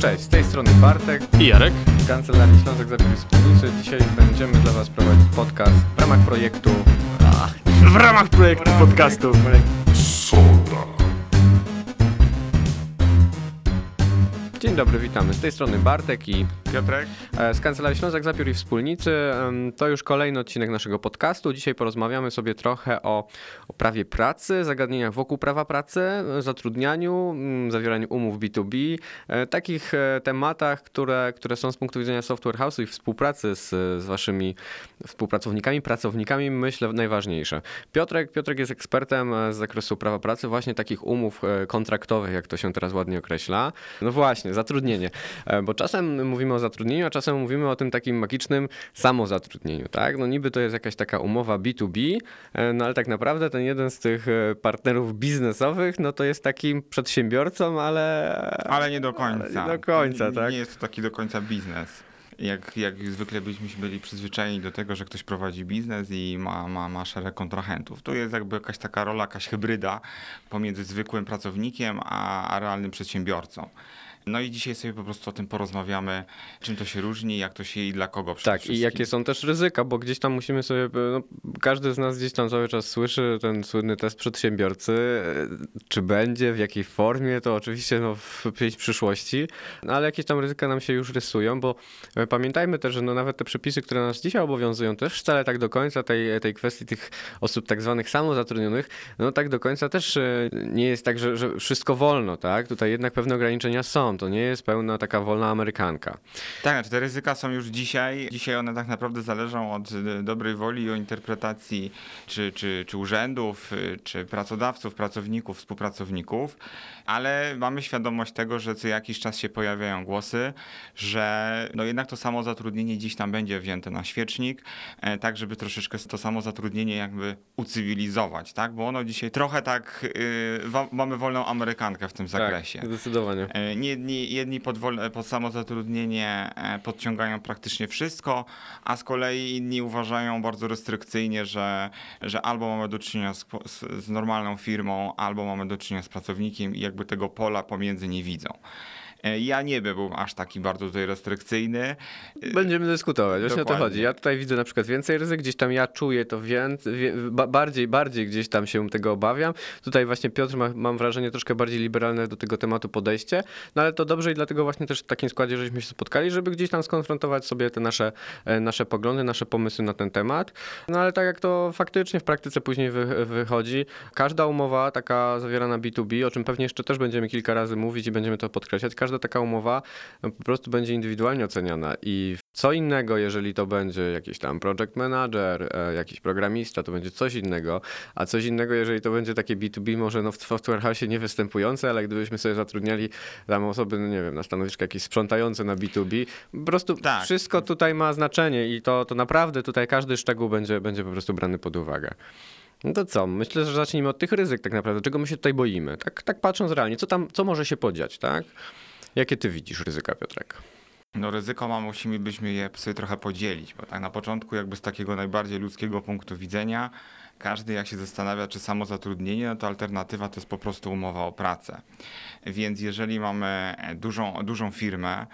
Cześć, z tej strony Bartek I Jarek. Kancelarii Ślązek Zabiegi Wspólnicy. Dzisiaj będziemy dla Was prowadzić podcast w ramach projektu... W ramach projektu podcastu. Dzień dobry, witamy. Z tej strony Bartek i Piotrek. e, z Kancelarii Ślązek Zapiór i Wspólnicy. To już kolejny odcinek naszego podcastu. Dzisiaj porozmawiamy sobie trochę o, o prawie pracy, zagadnieniach wokół prawa pracy, zatrudnianiu, mm, zawieraniu umów B2B, e, takich e, tematach, które, które są z punktu widzenia Software House'u i współpracy z, z waszymi współpracownikami, pracownikami, myślę najważniejsze. Piotrek, Piotrek jest ekspertem z zakresu prawa pracy, właśnie takich umów kontraktowych, jak to się teraz ładnie określa. No właśnie, zatrudnienie. Bo czasem mówimy o zatrudnieniu, a czasem mówimy o tym takim magicznym samozatrudnieniu, tak? No niby to jest jakaś taka umowa B2B, e, no ale tak naprawdę ten jeden z tych e, partnerów biznesowych, no to jest takim przedsiębiorcą, ale... Ale nie do końca. Ale nie do końca, tak? Nie jest to taki do końca biznes. Jak, jak zwykle byśmy byli przyzwyczajeni do tego, że ktoś prowadzi biznes i ma, ma, ma szereg kontrahentów. Tu jest jakby jakaś taka rola, jakaś hybryda pomiędzy zwykłym pracownikiem a, a realnym przedsiębiorcą. No i dzisiaj sobie po prostu o tym porozmawiamy, czym to się różni, jak to się i dla kogo przede Tak, i wszystkim. jakie są też ryzyka, bo gdzieś tam musimy sobie, no, każdy z nas gdzieś tam cały czas słyszy ten słynny test przedsiębiorcy, e, czy będzie, w jakiej formie, to oczywiście no, w przyszłości, no, ale jakieś tam ryzyka nam się już rysują, bo e, pamiętajmy też, że no, nawet te przepisy, które nas dzisiaj obowiązują, też wcale tak do końca tej, tej kwestii tych osób tak zwanych samozatrudnionych, no tak do końca też e, nie jest tak, że, że wszystko wolno, tak? Tutaj jednak pewne ograniczenia są, to nie jest pełna taka wolna amerykanka. Tak, znaczy te ryzyka są już dzisiaj. Dzisiaj one tak naprawdę zależą od y, dobrej woli i o interpretacji czy, czy, czy urzędów, y, czy pracodawców, pracowników, współpracowników, ale mamy świadomość tego, że co jakiś czas się pojawiają głosy, że no jednak to samo zatrudnienie dziś tam będzie wzięte na świecznik, e, tak żeby troszeczkę to samo zatrudnienie jakby ucywilizować, tak? Bo ono dzisiaj trochę tak, y, wa- mamy wolną amerykankę w tym zakresie. Tak, zdecydowanie. E, Nie, jedni, jedni pod, wol- pod samozatrudnienie e, podciągają praktycznie wszystko, a z kolei inni uważają bardzo restrykcyjnie, że, że albo mamy do czynienia z, z normalną firmą, albo mamy do czynienia z pracownikiem i jakby tego pola pomiędzy nie widzą. E, Ja nie byłbym aż taki bardzo tutaj restrykcyjny. Będziemy dyskutować, właśnie o to Dokładnie. chodzi. Ja tutaj widzę na przykład więcej ryzyk, gdzieś tam ja czuję to więcej, bardziej, bardziej gdzieś tam się tego obawiam. Tutaj właśnie Piotr ma, mam wrażenie troszkę bardziej liberalne do tego tematu podejście, no ale to dobrze i dlatego właśnie też w takim składzie, żeśmy się spotkali, żeby gdzieś tam skonfrontować sobie te nasze, e, nasze poglądy, nasze pomysły na ten temat. No ale tak jak to faktycznie w praktyce później wy, wychodzi, każda umowa taka zawierana B2B, o czym pewnie jeszcze też będziemy kilka razy mówić i będziemy to podkreślać, każda taka umowa no, po prostu będzie indywidualnie oceniana i co innego, jeżeli to będzie jakiś tam project manager, e, jakiś programista, to będzie coś innego, a coś innego, jeżeli to będzie takie B2B, może no w Software House nie występujące, ale gdybyśmy sobie zatrudniali tam osoby, no nie wiem, na stanowiska jakieś sprzątające na B2B, po prostu Tak. wszystko tutaj ma znaczenie i to, to naprawdę tutaj każdy szczegół będzie, będzie po prostu brany pod uwagę. No to co? Myślę, że zacznijmy od tych ryzyk tak naprawdę. Czego my się tutaj boimy? Tak, tak patrząc realnie, co tam, co może się podziać, tak? Jakie ty widzisz ryzyka, Piotrek? No ryzyko ma, musimy je sobie trochę podzielić, bo tak na początku jakby z takiego najbardziej ludzkiego punktu widzenia, każdy jak się zastanawia, czy samo zatrudnienie, no to alternatywa to jest po prostu umowa o pracę. Więc jeżeli mamy dużą, dużą firmę,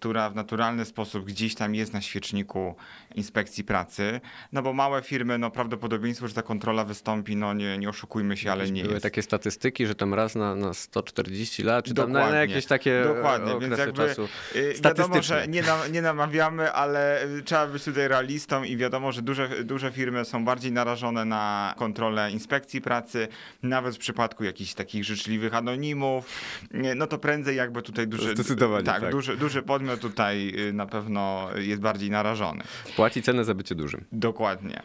która w naturalny sposób gdzieś tam jest na świeczniku inspekcji pracy, no bo małe firmy, no prawdopodobieństwo, że ta kontrola wystąpi, no nie, nie oszukujmy się, ale nie Były jest. takie statystyki, że tam raz na, na 140 lat, czy tam na, Dokładnie. jakieś takie Dokładnie, okresy więc jakby czasu. y, wiadomo, że nie, na, nie namawiamy, ale y, trzeba być tutaj realistą i wiadomo, że duże, duże firmy są bardziej narażone na kontrolę inspekcji pracy, nawet w przypadku jakichś takich życzliwych anonimów, nie, no to prędzej jakby tutaj duży, Zdecydowanie, tak, tak. Duży, duży podmiot tutaj y, na pewno jest bardziej narażony. Płaci cenę za bycie dużym. Dokładnie.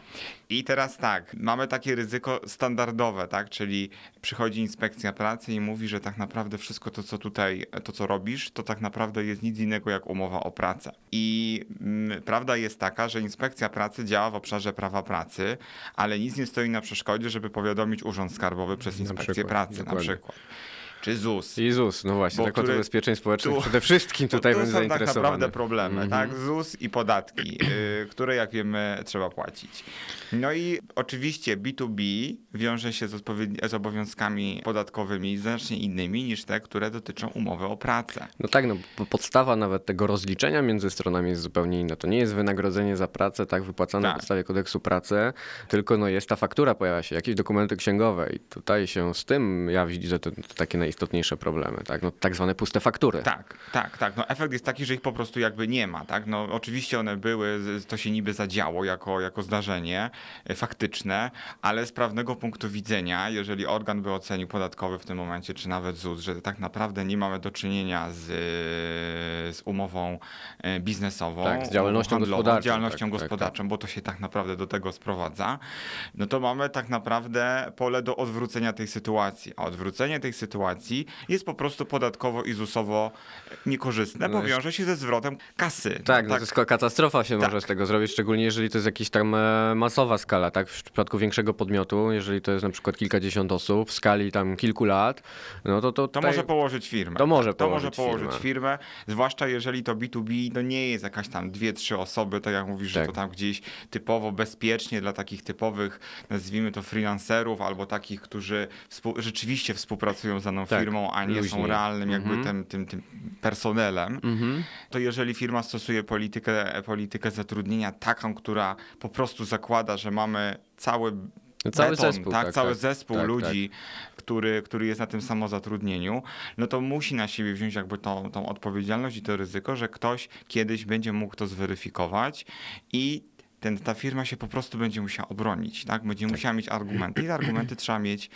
I teraz tak, mamy takie ryzyko standardowe, tak? Czyli przychodzi inspekcja pracy i mówi, że tak naprawdę wszystko to, co tutaj, to co robisz, to tak naprawdę jest nic innego jak umowa o pracę. I mm, prawda jest taka, że inspekcja pracy działa w obszarze prawa pracy, ale nic nie stoi na przeszkodzie, żeby powiadomić Urząd Skarbowy przez Na inspekcję przykład, pracy na dokładnie. przykład. Czy ZUS. I ZUS, no właśnie, Zakład który- Ubezpieczeń Społecznych tu- przede wszystkim tutaj tu będzie są tak zainteresowany. naprawdę problemy, Mhm. tak? ZUS i podatki, y, które jak wiemy trzeba płacić. No i oczywiście B2B wiąże się z, z obowiązkami podatkowymi znacznie innymi niż te, które dotyczą umowy o pracę. No tak, no bo podstawa nawet tego rozliczenia między stronami jest zupełnie inna. To nie jest wynagrodzenie za pracę tak wypłacane Tak. na podstawie kodeksu pracy, tylko no jest ta faktura, pojawia się, jakieś dokumenty księgowe i tutaj się z tym ja widzę to, to takie najistotniejsze problemy, tak? No, tak zwane puste faktury. Tak, tak, tak. No efekt jest taki, że ich po prostu jakby nie ma, tak? No oczywiście one były, to się niby zadziało jako, jako zdarzenie e, faktyczne, ale z prawnego punktu widzenia, jeżeli organ by ocenił podatkowy w tym momencie, czy nawet ZUS, że tak naprawdę nie mamy do czynienia z, e, z umową e, biznesową, Tak, z działalnością handlową, gospodarczą, działalnością tak, tak, gospodarczą, bo to się tak naprawdę do tego sprowadza, no to mamy tak naprawdę pole do odwrócenia tej sytuacji. A odwrócenie tej sytuacji jest po prostu podatkowo i ZUSowo niekorzystne, No bo jest- wiąże się ze zwrotem kasy. Tak, no to jest ko- katastrofa się Tak. może z tego zrobić, szczególnie jeżeli to jest jakaś tam e, masowa skala, tak? W przypadku większego podmiotu, jeżeli to jest na przykład kilkadziesiąt osób w skali tam kilku lat, no to to To tutaj... może położyć firmę. To może to może położyć położyć firmę. firmę. zwłaszcza jeżeli to B2B no nie jest jakaś tam dwie, trzy osoby, tak jak mówisz, że Tak. to tam gdzieś typowo bezpiecznie dla takich typowych, nazwijmy to freelancerów, albo takich, którzy współ- rzeczywiście współpracują z daną Tak, firmą, a nie są luźniej. realnym jakby Mhm. tym, tym, tym personelem, Mhm. to jeżeli firma stosuje politykę, politykę zatrudnienia taką, która po prostu zakłada, że mamy cały No cały beton, zespół, tak, tak, cały tak, zespół tak, ludzi, Który, który jest na tym samozatrudnieniu, no to musi na siebie wziąć jakby tą, tą odpowiedzialność i to ryzyko, że ktoś kiedyś będzie mógł to zweryfikować i ten, ta firma się po prostu będzie musiała obronić, tak? Będzie musiała mieć argumenty i te argumenty trzeba mieć,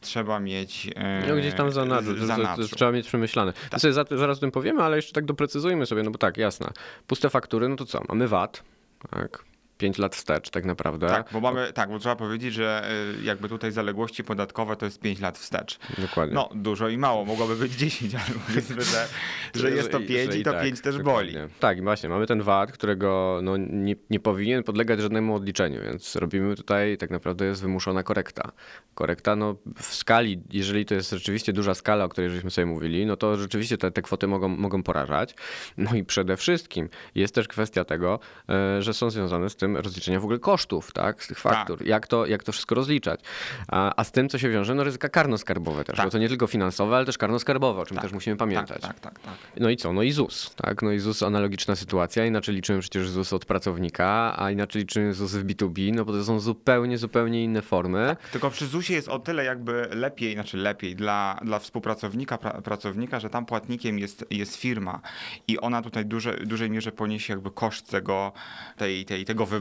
trzeba mieć e, No gdzieś tam za nadrzu, z- to, za to, to nadrzu. trzeba mieć przemyślane. To sobie za, zaraz o tym powiemy, ale jeszcze tak doprecyzujmy sobie, no bo tak, jasne. Puste faktury, no to co? Mamy VAT, tak? 5 lat wstecz tak naprawdę. Tak, bo mamy, tak, bo trzeba powiedzieć, że y, jakby tutaj zaległości podatkowe to jest 5 lat wstecz. Dokładnie. No, dużo i mało, mogłoby być 10, ale powiedzmy, że, że jest to i- 5 że i to tak, 5 też dokładnie. boli. Tak, i właśnie, mamy ten VAT, którego no, nie, nie powinien podlegać żadnemu odliczeniu, więc robimy tutaj, tak naprawdę jest wymuszona korekta. Korekta, no w skali, jeżeli to jest rzeczywiście duża skala, o której żeśmy sobie mówili, no to rzeczywiście te, te kwoty mogą, mogą porażać. No i przede wszystkim jest też kwestia tego, e, że są związane z tym rozliczenia w ogóle kosztów, tak, z tych faktur. Jak, to, jak to wszystko rozliczać. A, a z tym, co się wiąże, no ryzyka karno-skarbowe też, Tak. bo to nie tylko finansowe, ale też karno-skarbowe, o czym Tak, też musimy pamiętać. Tak, tak, tak, tak. No i co? No i ZUS, tak? No i ZUS analogiczna sytuacja, inaczej liczymy przecież ZUS od pracownika, a inaczej liczymy ZUS w B2B, no bo to są zupełnie, zupełnie inne formy. Tylko przy ZUS-ie jest o tyle jakby lepiej, znaczy lepiej dla, dla współpracownika, pra, pracownika, że tam płatnikiem jest, jest firma i ona tutaj duże, w dużej mierze poniesie jakby koszt tego, tej, tej, tego wyboru.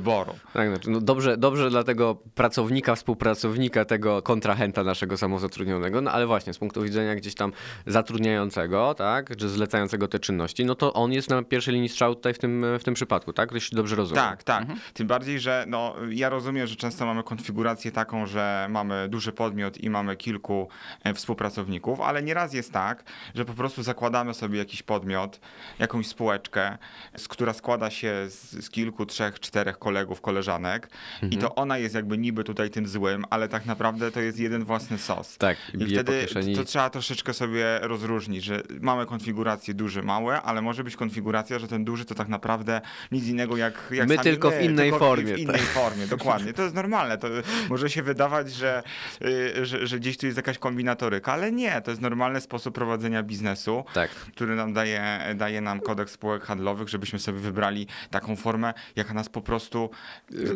Tak, znaczy, no dobrze, dobrze dla tego pracownika, współpracownika, tego kontrahenta naszego samozatrudnionego, no ale właśnie z punktu widzenia gdzieś tam zatrudniającego, tak, czy zlecającego te czynności, no to on jest na pierwszej linii strzału tutaj w tym, w tym przypadku, tak? Jeśli dobrze rozumiem. Tak, tak. Tym bardziej, że no, ja rozumiem, że często mamy konfigurację taką, że mamy duży podmiot i mamy kilku e, współpracowników, ale nieraz jest tak, że po prostu zakładamy sobie jakiś podmiot, jakąś spółeczkę, z która składa się z, z kilku, trzech, czterech kolegów, koleżanek i to ona jest jakby niby tutaj tym złym, ale tak naprawdę to jest jeden własny sos. Tak, i wtedy to trzeba troszeczkę sobie rozróżnić, że mamy konfigurację duży, małe, ale może być konfiguracja, że ten duży to tak naprawdę nic innego jak, jak My tylko w innej tylko formie, W innej formie, dokładnie. To jest normalne. To może się wydawać, że, y, że, że gdzieś tu jest jakaś kombinatoryka, ale nie. To jest normalny sposób prowadzenia biznesu, Tak. który nam daje, daje nam kodeks spółek handlowych, żebyśmy sobie wybrali taką formę, jaka nas po prostu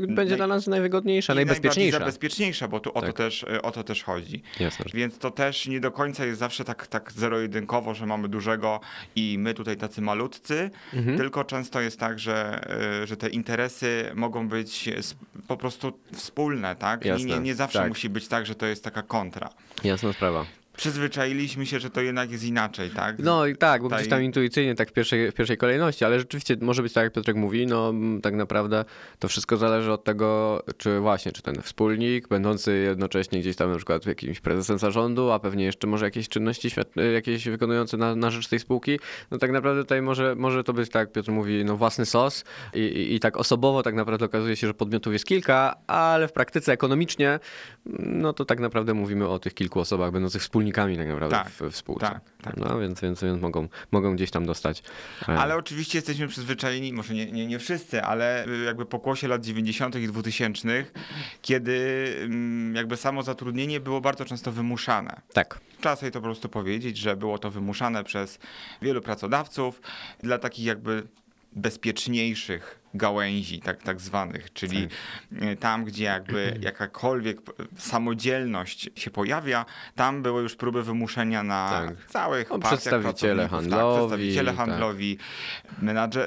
Będzie dla nas najwygodniejsza, i najbezpieczniejsza. zabezpieczniejsza, bo tu o, to Tak. też, y, o to też chodzi. Jasne. Więc to też nie do końca jest zawsze tak, tak zero-jedynkowo, że mamy dużego i my tutaj tacy malutcy, Mhm. tylko często jest tak, że, y, że te interesy mogą być po prostu wspólne, tak? I Jasne, nie, nie zawsze tak. musi być tak, że to jest taka kontra. Jasna sprawa. Przyzwyczailiśmy się, że to jednak jest inaczej, tak? No i tak, bo Tutaj- gdzieś tam intuicyjnie tak w pierwszej, w pierwszej kolejności, ale rzeczywiście może być tak, jak Piotrek mówi, no tak naprawdę to wszystko zależy od tego, czy właśnie, czy ten wspólnik, będący jednocześnie gdzieś tam na przykład jakimś prezesem zarządu, a pewnie jeszcze może jakieś czynności świat- jakieś wykonujące na, na rzecz tej spółki, no tak naprawdę tutaj może, może to być tak, jak Piotr mówi, no własny sos i, i, i tak osobowo tak naprawdę okazuje się, że podmiotów jest kilka, ale w praktyce ekonomicznie, no to tak naprawdę mówimy o tych kilku osobach będących wspólnikami tak naprawdę Tak, w, w spółce. tak, tak. No więc, więc, więc mogą, mogą gdzieś tam dostać. e, Ale oczywiście jesteśmy przyzwyczajeni, może nie, nie, nie wszyscy, ale jakby pokłosie lat 90. i 2000, kiedy mm, jakby samo zatrudnienie było bardzo często wymuszane. Tak. Trzeba sobie to po prostu powiedzieć, że było to wymuszane przez wielu pracodawców dla takich jakby bezpieczniejszych gałęzi, tak, tak zwanych, czyli y, tam, gdzie jakby jakakolwiek samodzielność się pojawia, tam były już próby wymuszenia na Tak. całych No, partiach przedstawiciele pracowników, handlowi, tak, przedstawiciele tak. handlowi,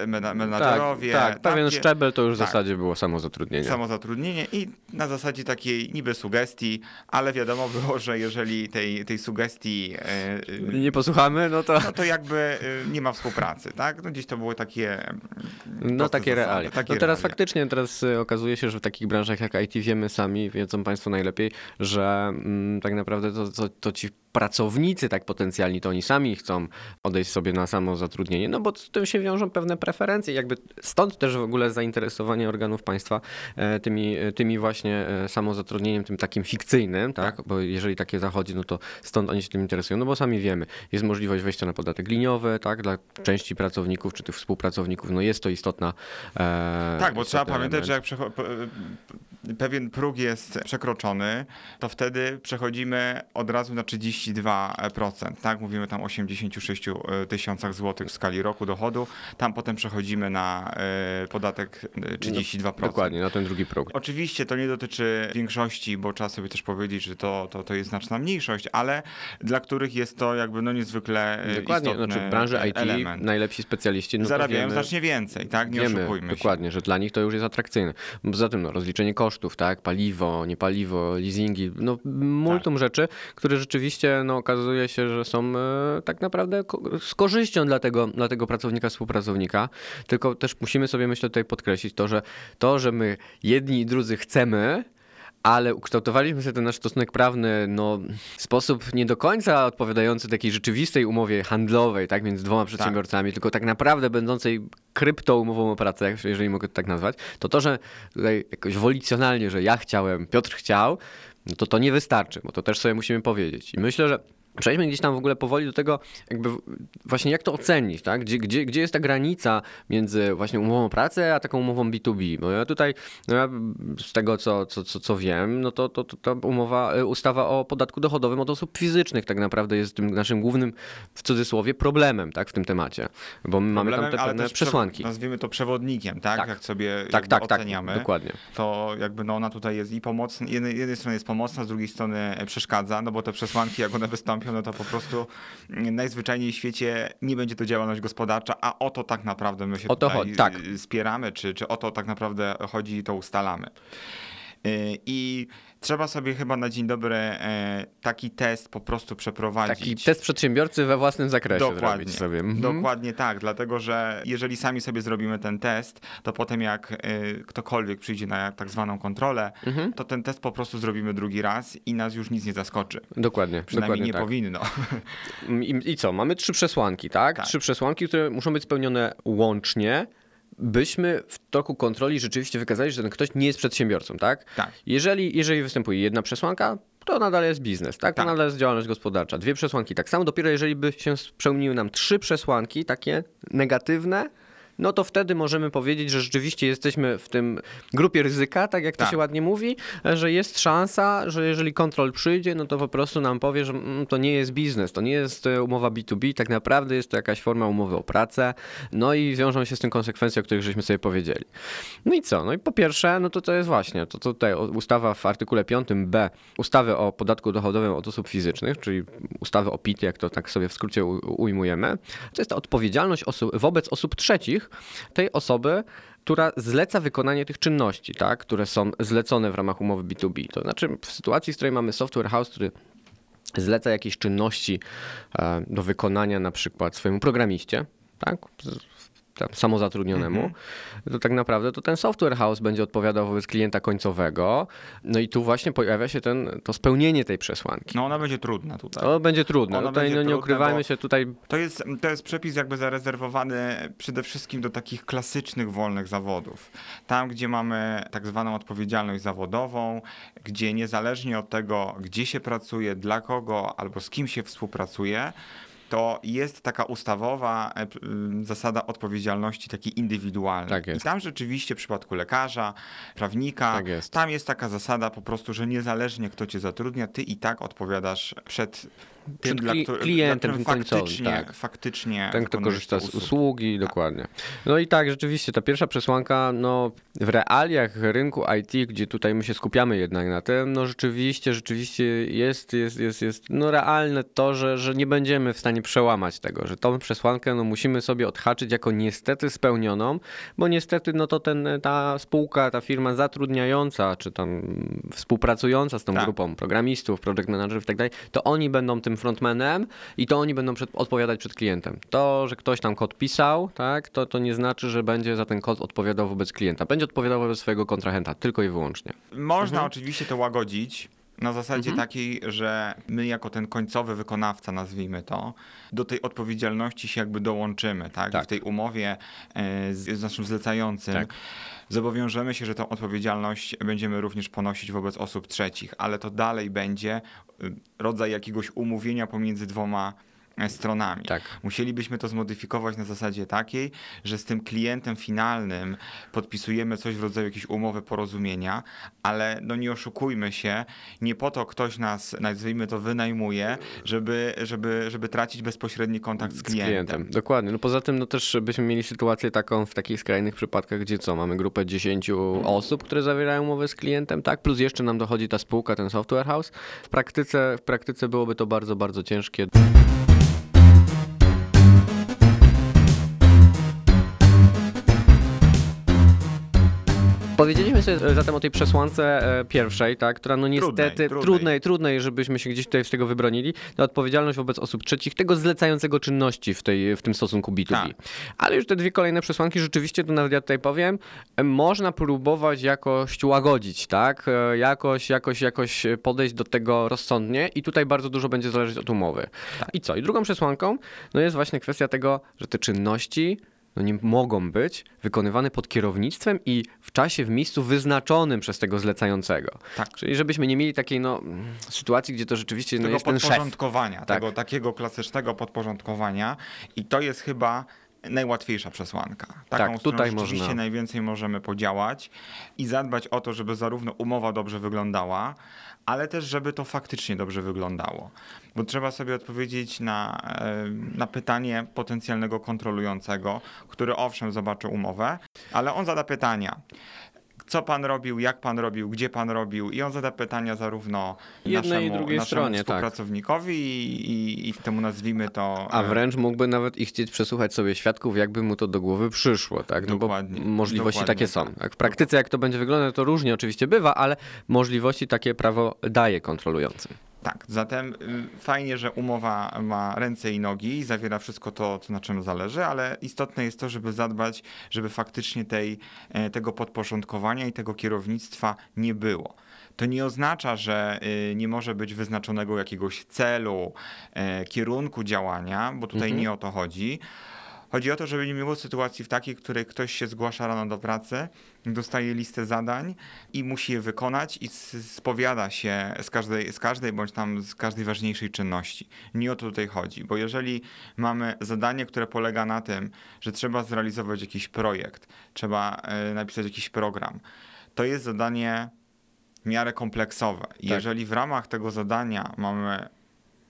mena, menadżerowie. tak, tak. Pewien gdzie- szczebel to już w tak. zasadzie było samozatrudnienie. samozatrudnienie i na zasadzie takiej niby sugestii, ale wiadomo było, że jeżeli tej, tej sugestii e, e, Nie posłuchamy, no to. no to jakby e, nie ma współpracy, tak? No gdzieś to były takie No takie zasady, realia. takie no teraz realia. faktycznie, teraz y, okazuje się, że w takich branżach jak IT wiemy sami, wiedzą Państwo najlepiej, że mm, tak naprawdę to, to, to ci pracownicy tak potencjalni, to oni sami chcą odejść sobie na samo zatrudnienie, no bo z tym się wiążą pewne preferencje. Jakby stąd też w ogóle zainteresowanie organów państwa e, tymi, e, tymi właśnie e, samozatrudnieniem, tym takim fikcyjnym, tak? Bo jeżeli takie zachodzi, no to stąd oni się tym interesują, no bo sami wiemy, jest możliwość wejścia na podatek liniowy, tak? Dla części pracowników czy tych współpracowników, no jest to istotna e, Tak, bo trzeba istotny pamiętać, element. że jak pewien próg jest przekroczony, to wtedy przechodzimy od razu na 32%, tak? Mówimy tam o 86 tysiącach złotych w skali roku dochodu. Tam potem przechodzimy na e, podatek e, 32%. Dokładnie, na ten drugi próg. Oczywiście to nie dotyczy większości, bo trzeba sobie też powiedzieć, że to, to, to jest znaczna mniejszość, ale dla których jest to jakby no niezwykle e, Dokładnie, istotny znaczy w branży IT element. najlepsi specjaliści no Zarabiają wiemy, znacznie więcej, tak? Nie Wiemy oszukujmy się. dokładnie, że dla nich to już jest atrakcyjne. Poza tym no, rozliczenie kosztów, tak, paliwo, nie paliwo, leasingi, no multum Tak. rzeczy, które rzeczywiście no, okazuje się, że są e, tak naprawdę z korzyścią dla tego, dla tego pracownika, współpracownika. Tylko też musimy sobie myślę tutaj podkreślić to, że to, że my jedni i drudzy chcemy, ale ukształtowaliśmy sobie ten nasz stosunek prawny no, w sposób nie do końca odpowiadający takiej rzeczywistej umowie handlowej, tak, między dwoma przedsiębiorcami, tylko tak naprawdę będącej kryptoumową o pracę, jeżeli mogę to tak nazwać, to to, że tutaj jakoś wolicjonalnie, że ja chciałem, Piotr chciał, no to to nie wystarczy, bo to też sobie musimy powiedzieć. I myślę, że Przejdźmy gdzieś tam w ogóle powoli do tego, jakby właśnie jak to ocenić, tak? Gdzie, gdzie, gdzie jest ta granica między właśnie umową o pracę, a taką umową B2B? Bo ja tutaj, no ja z tego co, co, co, co wiem, no to, to, to ta umowa, y, ustawa o podatku dochodowym od osób fizycznych tak naprawdę jest tym naszym głównym, w cudzysłowie, problemem, tak? W tym temacie. Bo my mamy tam Problemem, te pewne przesłanki. Nazwijmy to przewodnikiem, tak? Tak. Jak sobie Tak, tak, tak, oceniamy. dokładnie. To jakby no ona tutaj jest i pomocna, jednej, jednej strony jest pomocna, z drugiej strony przeszkadza, no bo te przesłanki, jak one wystąpią, no to po prostu najzwyczajniej w świecie nie będzie to działalność gospodarcza, a o to tak naprawdę my się O to tutaj tak. spieramy, czy, czy o to tak naprawdę chodzi i to ustalamy. Y, I trzeba sobie chyba na dzień dobry e, taki test po prostu przeprowadzić. Taki test przedsiębiorcy we własnym zakresie Dokładnie. sobie. Mhm. Dokładnie tak, dlatego że jeżeli sami sobie zrobimy ten test, to potem jak y, ktokolwiek przyjdzie na tak zwaną kontrolę, Mhm. to ten test po prostu zrobimy drugi raz i nas już nic nie zaskoczy. Dokładnie, Przynajmniej dokładnie nie tak. powinno. I, I co? Mamy trzy przesłanki, tak? Tak. Trzy przesłanki, które muszą być spełnione łącznie, byśmy w toku kontroli rzeczywiście wykazali, że ten ktoś nie jest przedsiębiorcą, tak? Tak. Jeżeli, jeżeli występuje jedna przesłanka, to nadal jest biznes, tak? To Tak. nadal jest działalność gospodarcza. Dwie przesłanki tak samo. Dopiero jeżeli by się spełniły nam trzy przesłanki, takie negatywne, no to wtedy możemy powiedzieć, że rzeczywiście jesteśmy w tym grupie ryzyka, tak jak to Tak. się ładnie mówi, że jest szansa, że jeżeli kontrol przyjdzie, no to po prostu nam powie, że mm, to nie jest biznes, to nie jest e, umowa B2B, tak naprawdę jest to jakaś forma umowy o pracę, no i wiążą się z tym konsekwencje, o których żeśmy sobie powiedzieli. No i co? No i po pierwsze, no to to jest właśnie, to tutaj ustawa w artykule 5b ustawy o podatku dochodowym od osób fizycznych, czyli ustawy o PIT, jak to tak sobie w skrócie ujmujemy, to jest ta odpowiedzialność osób, wobec osób trzecich, tej osoby, która zleca wykonanie tych czynności, tak, które są zlecone w ramach umowy B2B. To znaczy w sytuacji, w której mamy software house, który zleca jakieś czynności e, do wykonania na przykład swojemu programiście, tak? Tam, samozatrudnionemu, to tak naprawdę to ten software house będzie odpowiadał wobec klienta końcowego. No i tu właśnie pojawia się ten, to spełnienie tej przesłanki. No ona będzie trudna tutaj. To będzie trudne. Ono Tutaj będzie no, nie ukrywajmy się, tutaj To jest, to jest przepis jakby zarezerwowany przede wszystkim do takich klasycznych wolnych zawodów. Tam, gdzie mamy tak zwaną odpowiedzialność zawodową, gdzie niezależnie od tego, gdzie się pracuje, dla kogo albo z kim się współpracuje, to jest taka ustawowa e, zasada odpowiedzialności takiej indywidualnej. Tak. I tam rzeczywiście w przypadku lekarza, prawnika, Tak jest. tam jest taka zasada po prostu, że niezależnie kto cię zatrudnia, ty i tak odpowiadasz przed tym, Przed kli- klientem, dla którym końcowym, faktycznie, tak. faktycznie ten, kto korzysta z usługi. usługi, dokładnie. No i tak, rzeczywiście, ta pierwsza przesłanka, no w realiach rynku IT, gdzie tutaj my się skupiamy jednak na tym, no rzeczywiście, rzeczywiście jest, jest, jest, jest no realne to, że, że nie będziemy w stanie przełamać tego, że tą przesłankę no musimy sobie odhaczyć jako niestety spełnioną, bo niestety no to ten, ta spółka, ta firma zatrudniająca, czy tam współpracująca z tą Tak. grupą programistów, project managerów i tak dalej, to oni będą tym frontmanem i to oni będą przed, odpowiadać przed klientem. To, że ktoś tam kod pisał, tak, to, to nie znaczy, że będzie za ten kod odpowiadał wobec klienta. Będzie odpowiadał wobec swojego kontrahenta, tylko i wyłącznie. Można Mhm. oczywiście to łagodzić na zasadzie takiej, że my jako ten końcowy wykonawca, nazwijmy to, do tej odpowiedzialności się jakby dołączymy, tak? Tak. W tej umowie e, z, naszym zlecającym Tak. zobowiążemy się, że tą odpowiedzialność będziemy również ponosić wobec osób trzecich, ale to dalej będzie y, rodzaj jakiegoś umówienia pomiędzy dwoma e, stronami. Tak. Musielibyśmy to zmodyfikować na zasadzie takiej, że z tym klientem finalnym podpisujemy coś w rodzaju jakiejś umowy porozumienia, ale no nie oszukujmy się, nie po to ktoś nas, nazwijmy to, wynajmuje, żeby, żeby, żeby tracić bezpośredni kontakt z Z klientem. klientem. Dokładnie. No poza tym no też byśmy mieli sytuację taką w takich skrajnych przypadkach, gdzie co, mamy grupę 10 osób, które zawierają umowę z klientem, tak? Plus jeszcze nam dochodzi ta spółka, ten software house. W praktyce, w praktyce byłoby to bardzo, bardzo ciężkie. Powiedzieliśmy sobie zatem o tej przesłance e, pierwszej, tak, która no niestety Trudnej, trudnej, trudnej. trudnej, żebyśmy się gdzieś tutaj z tego wybronili, to odpowiedzialność wobec osób trzecich, tego zlecającego czynności w, tej, w tym stosunku B2B. Tak. Ale już te dwie kolejne przesłanki rzeczywiście, to nawet ja tutaj powiem, e, można próbować jakoś łagodzić, tak, E, jakoś, jakoś, jakoś podejść do tego rozsądnie i tutaj bardzo dużo będzie zależeć od umowy. I co? I drugą przesłanką no jest właśnie kwestia tego, że te czynności no nie mogą być wykonywane pod kierownictwem i w czasie, w miejscu wyznaczonym przez tego zlecającego. Tak. Czyli żebyśmy nie mieli takiej no, sytuacji, gdzie to rzeczywiście no, jest ten szef. podporządkowania, Tak. tego takiego klasycznego podporządkowania i to jest chyba najłatwiejsza przesłanka. Taką, Tak, tutaj rzeczywiście można- najwięcej możemy podziałać i zadbać o to, żeby zarówno umowa dobrze wyglądała, ale też żeby to faktycznie dobrze wyglądało. Bo trzeba sobie odpowiedzieć na, na pytanie potencjalnego kontrolującego, który owszem zobaczy umowę, ale on zada pytania. Co pan robił, jak pan robił, gdzie pan robił i on zada pytania zarówno Jednej i naszemu, drugiej naszemu stronie, tak. współpracownikowi i, i, i temu nazwijmy to... A wręcz mógłby nawet i chcieć przesłuchać sobie świadków, jakby mu to do głowy przyszło, tak? No Dokładnie, bo możliwości dokładnie takie są. tak. Tak? W praktyce jak to będzie wyglądać, to różnie oczywiście bywa, ale możliwości takie prawo daje kontrolującym. Tak, zatem y, fajnie, że umowa ma ręce i nogi i zawiera wszystko to, co na czym zależy, ale istotne jest to, żeby zadbać, żeby faktycznie tej, e, tego podporządkowania i tego kierownictwa nie było. To nie oznacza, że y, nie może być wyznaczonego jakiegoś celu, e, kierunku działania, bo tutaj Mhm. nie o to chodzi. Chodzi o to, żeby nie było sytuacji w takiej, w której ktoś się zgłasza rano do pracy, dostaje listę zadań i musi je wykonać i spowiada się z każdej, z każdej bądź tam z każdej ważniejszej czynności. Nie o to tutaj chodzi, bo jeżeli mamy zadanie, które polega na tym, że trzeba zrealizować jakiś projekt, trzeba e, napisać jakiś program, to jest zadanie w miarę kompleksowe. I Jeżeli w ramach tego zadania mamy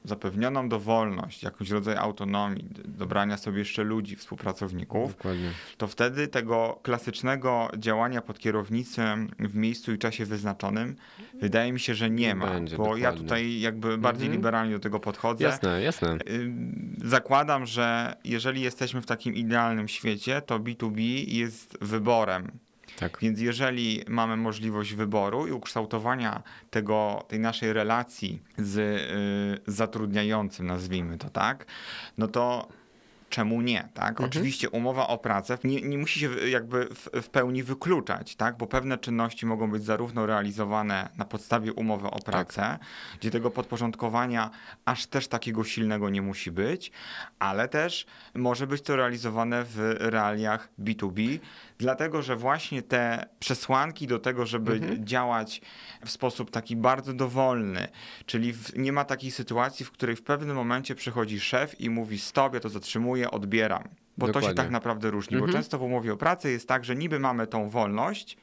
zapewnioną dowolność, jakiś rodzaj autonomii, dobrania sobie jeszcze ludzi, współpracowników, Dokładnie. to wtedy tego klasycznego działania pod kierownictwem w miejscu i czasie wyznaczonym wydaje mi się, że nie ma. będzie, bo ja dokładnie. tutaj jakby bardziej Mhm. liberalnie do tego podchodzę. Jasne, jasne. Ym, Zakładam, że jeżeli jesteśmy w takim idealnym świecie, to B2B jest wyborem. Tak. Więc jeżeli mamy możliwość wyboru i ukształtowania tego, tej naszej relacji z y, zatrudniającym, nazwijmy to tak, no to czemu nie, tak? Oczywiście umowa o pracę nie, nie musi się jakby w, w pełni wykluczać, tak? Bo pewne czynności mogą być zarówno realizowane na podstawie umowy o pracę, gdzie tego podporządkowania aż też takiego silnego nie musi być, ale też może być to realizowane w realiach B2B, dlatego że właśnie te przesłanki do tego, żeby działać w sposób taki bardzo dowolny, czyli w, nie ma takiej sytuacji, w której w pewnym momencie przychodzi szef i mówi stop, ja to zatrzymuję, odbieram. Bo to się Dokładnie. tak naprawdę różni, bo często w umowie o pracę jest tak, że niby mamy tą wolność,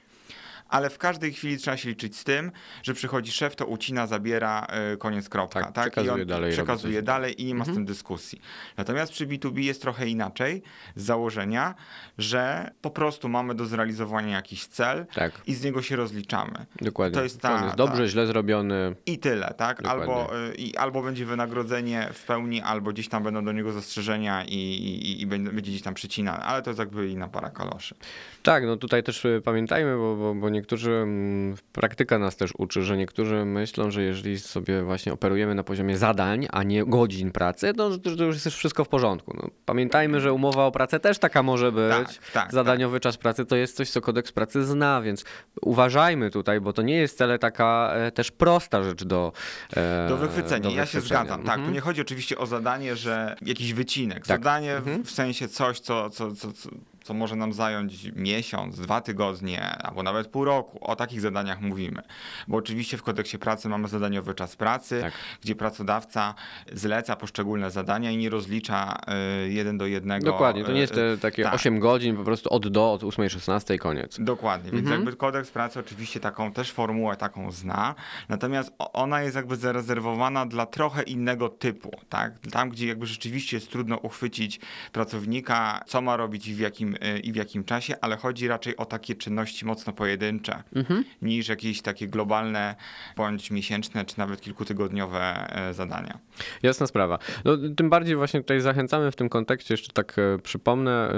ale w każdej chwili trzeba się liczyć z tym, że przychodzi szef, to ucina, zabiera, y, koniec, kropka. Tak, Tak, przekazuje I on dalej, przekazuje dalej i nie ma z tym dyskusji. Natomiast przy B2B jest trochę inaczej z założenia, że po prostu mamy do zrealizowania jakiś cel Tak, i z niego się rozliczamy. dokładnie. To jest ta- On jest dobrze, ta- źle zrobiony. I tyle, tak? Dokładnie. Albo, y, i, albo będzie wynagrodzenie w pełni, albo gdzieś tam będą do niego zastrzeżenia i, i, i będzie będzie gdzieś tam przycinane, ale to jest jakby inna para kaloszy. Tak, no tutaj też y, pamiętajmy, bo, bo, bo niektórzy, mm, praktyka nas też uczy, że niektórzy myślą, że jeżeli sobie właśnie operujemy na poziomie zadań, a nie godzin pracy, to, to, już jest wszystko w porządku. No, pamiętajmy, że umowa o pracę też taka może być. Tak, tak, Zadaniowy czas pracy to jest coś, co kodeks pracy zna, więc uważajmy tutaj, bo to nie jest wcale taka e, też prosta rzecz do e, Do wychwycenia, do ja się zgadzam. Tak, tu Mhm. nie chodzi oczywiście o zadanie, że jakiś wycinek. Tak. Zadanie w- w sensie coś, co, co, co, co, co może nam zająć miesiąc, dwa tygodnie, albo nawet pół roku. O takich zadaniach mówimy. Bo oczywiście w kodeksie pracy mamy zadaniowy czas pracy, Tak. gdzie pracodawca zleca poszczególne zadania i nie rozlicza y, jeden do jednego. Dokładnie, to nie jest y, te takie tak. 8 godzin, po prostu od do, od 8.16 koniec. Dokładnie, więc Mhm. jakby kodeks pracy oczywiście taką też formułę taką zna, natomiast ona jest jakby zarezerwowana dla trochę innego typu, tak? Tam, gdzie jakby rzeczywiście jest trudno uchwycić pracownika, co ma robić i w jakim, y, i w jakim czasie, ale chodzi raczej o takie czynności mocno pojedyncze, Mhm. niż jakieś takie globalne, bądź miesięczne, czy nawet kilkutygodniowe e, zadania. Jasna sprawa. No, tym bardziej właśnie tutaj zachęcamy w tym kontekście, jeszcze tak e, przypomnę,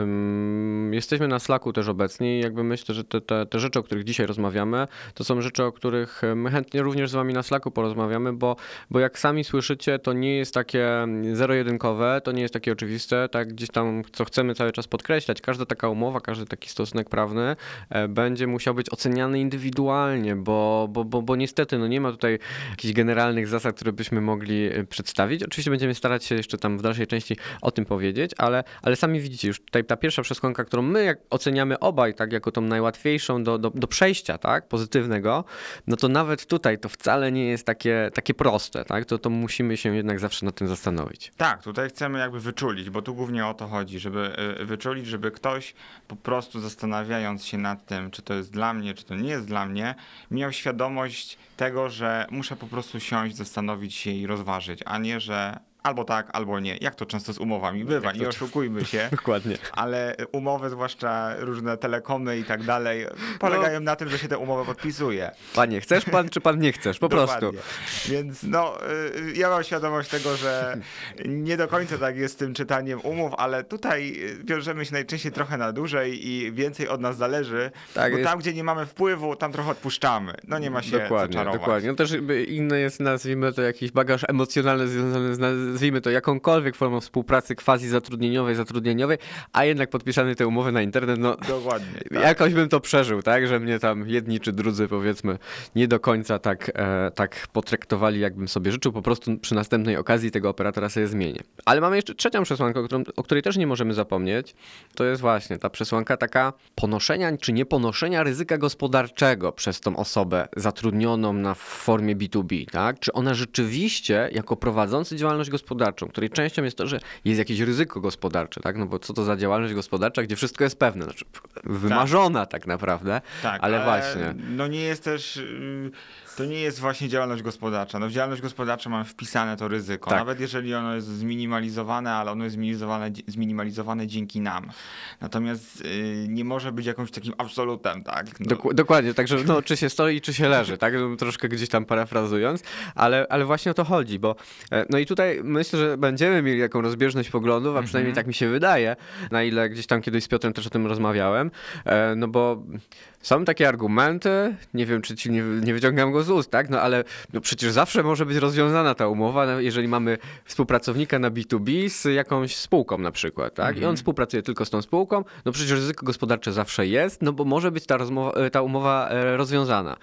jesteśmy na Slacku też obecni i jakby myślę, że te, te, te rzeczy, o których dzisiaj rozmawiamy, to są rzeczy, o których e, my chętnie również z wami na Slacku porozmawiamy, bo, bo jak sami słyszycie, to nie jest takie mm, zero-jedynkowe, to nie jest takie oczywiste, tak gdzieś tam, co chcemy cały czas podkreślać, każda taka umowa, każdy taki stosunek prawny e, będzie musiał być oceniany indywidualnie, bo, bo, bo, bo niestety no nie ma tutaj jakichś generalnych zasad, które byśmy mogli e, przedstawić. Oczywiście będziemy starać się jeszcze tam w dalszej części o tym powiedzieć, ale, ale sami widzicie już tutaj ta pierwsza przesłanka, którą my oceniamy obaj tak jako tą najłatwiejszą do, do, do przejścia, tak, pozytywnego, no to nawet tutaj to wcale nie jest takie, takie proste, tak, to, to musimy się jednak zawsze nad tym zastanowić. Tak, tutaj chcemy jakby wyczulić, bo tu głównie o to chodzi, żeby y, wyczulić, żeby ktoś po prostu zastanawiając się nad tym, czy to jest dla mnie, czy to nie jest dla mnie, miał świadomość tego, że muszę po prostu siąść, zastanowić się i rozważyć, a nie, że albo tak, albo nie. Jak to często z umowami bywa, nie oszukujmy się. Dokładnie. Ale umowy, zwłaszcza różne telekomy i tak dalej, polegają na tym, że się te umowy podpisuje. Panie, chcesz pan, czy pan nie chcesz? Po prostu. Dokładnie. Więc no, y, ja mam świadomość tego, że nie do końca tak jest z tym czytaniem umów, ale tutaj y, wiążemy się najczęściej trochę na dłużej i więcej od nas zależy, Tak, bo jest- tam, gdzie nie mamy wpływu, tam trochę odpuszczamy. No nie ma się Dokładnie, czarować. dokładnie. No też inny jest, nazwijmy to, jakiś bagaż emocjonalny związany z, nazwijmy to, jakąkolwiek formą współpracy quasi zatrudnieniowej, zatrudnieniowej, a jednak podpisany te umowy na internet, no Dokładnie. Tak. jakoś bym to przeżył, tak, że mnie tam jedni czy drudzy, powiedzmy, nie do końca tak, e, tak potraktowali, jakbym sobie życzył, po prostu przy następnej okazji tego operatora sobie zmienię. Ale mamy jeszcze trzecią przesłankę, o, którą, o której też nie możemy zapomnieć, to jest właśnie ta przesłanka taka ponoszenia czy nieponoszenia ryzyka gospodarczego przez tą osobę zatrudnioną na formie B2B, tak? Czy ona rzeczywiście, jako prowadzący działalność gospodarczą, której częścią jest to, że jest jakieś ryzyko gospodarcze, tak? No bo co to za działalność gospodarcza, gdzie wszystko jest pewne, znaczy wymarzona tak, naprawdę, Tak, ale właśnie. No nie jest też. To nie jest właśnie działalność gospodarcza. No w działalność gospodarczą mamy wpisane to ryzyko. Tak. Nawet jeżeli ono jest zminimalizowane, ale ono jest zminimalizowane, zminimalizowane dzięki nam. Natomiast y, nie może być jakimś takim absolutem, tak? No, Doku- dokładnie, także no, czy się stoi, czy się leży, tak? No, Troszkę gdzieś tam parafrazując, ale, ale właśnie o to chodzi, bo e, no i tutaj myślę, że będziemy mieli taką rozbieżność poglądów, a przynajmniej Mhm. tak mi się wydaje, na ile gdzieś tam kiedyś z Piotrem też o tym rozmawiałem, e, no bo są takie argumenty, nie wiem, czy ci nie, nie wyciągam go z ust, tak, no ale no przecież zawsze może być rozwiązana ta umowa, no, jeżeli mamy współpracownika na B2B z jakąś spółką na przykład, tak, i Mhm. on współpracuje tylko z tą spółką, no przecież ryzyko gospodarcze zawsze jest, no bo może być ta, rozmowa, ta umowa e, rozwiązana.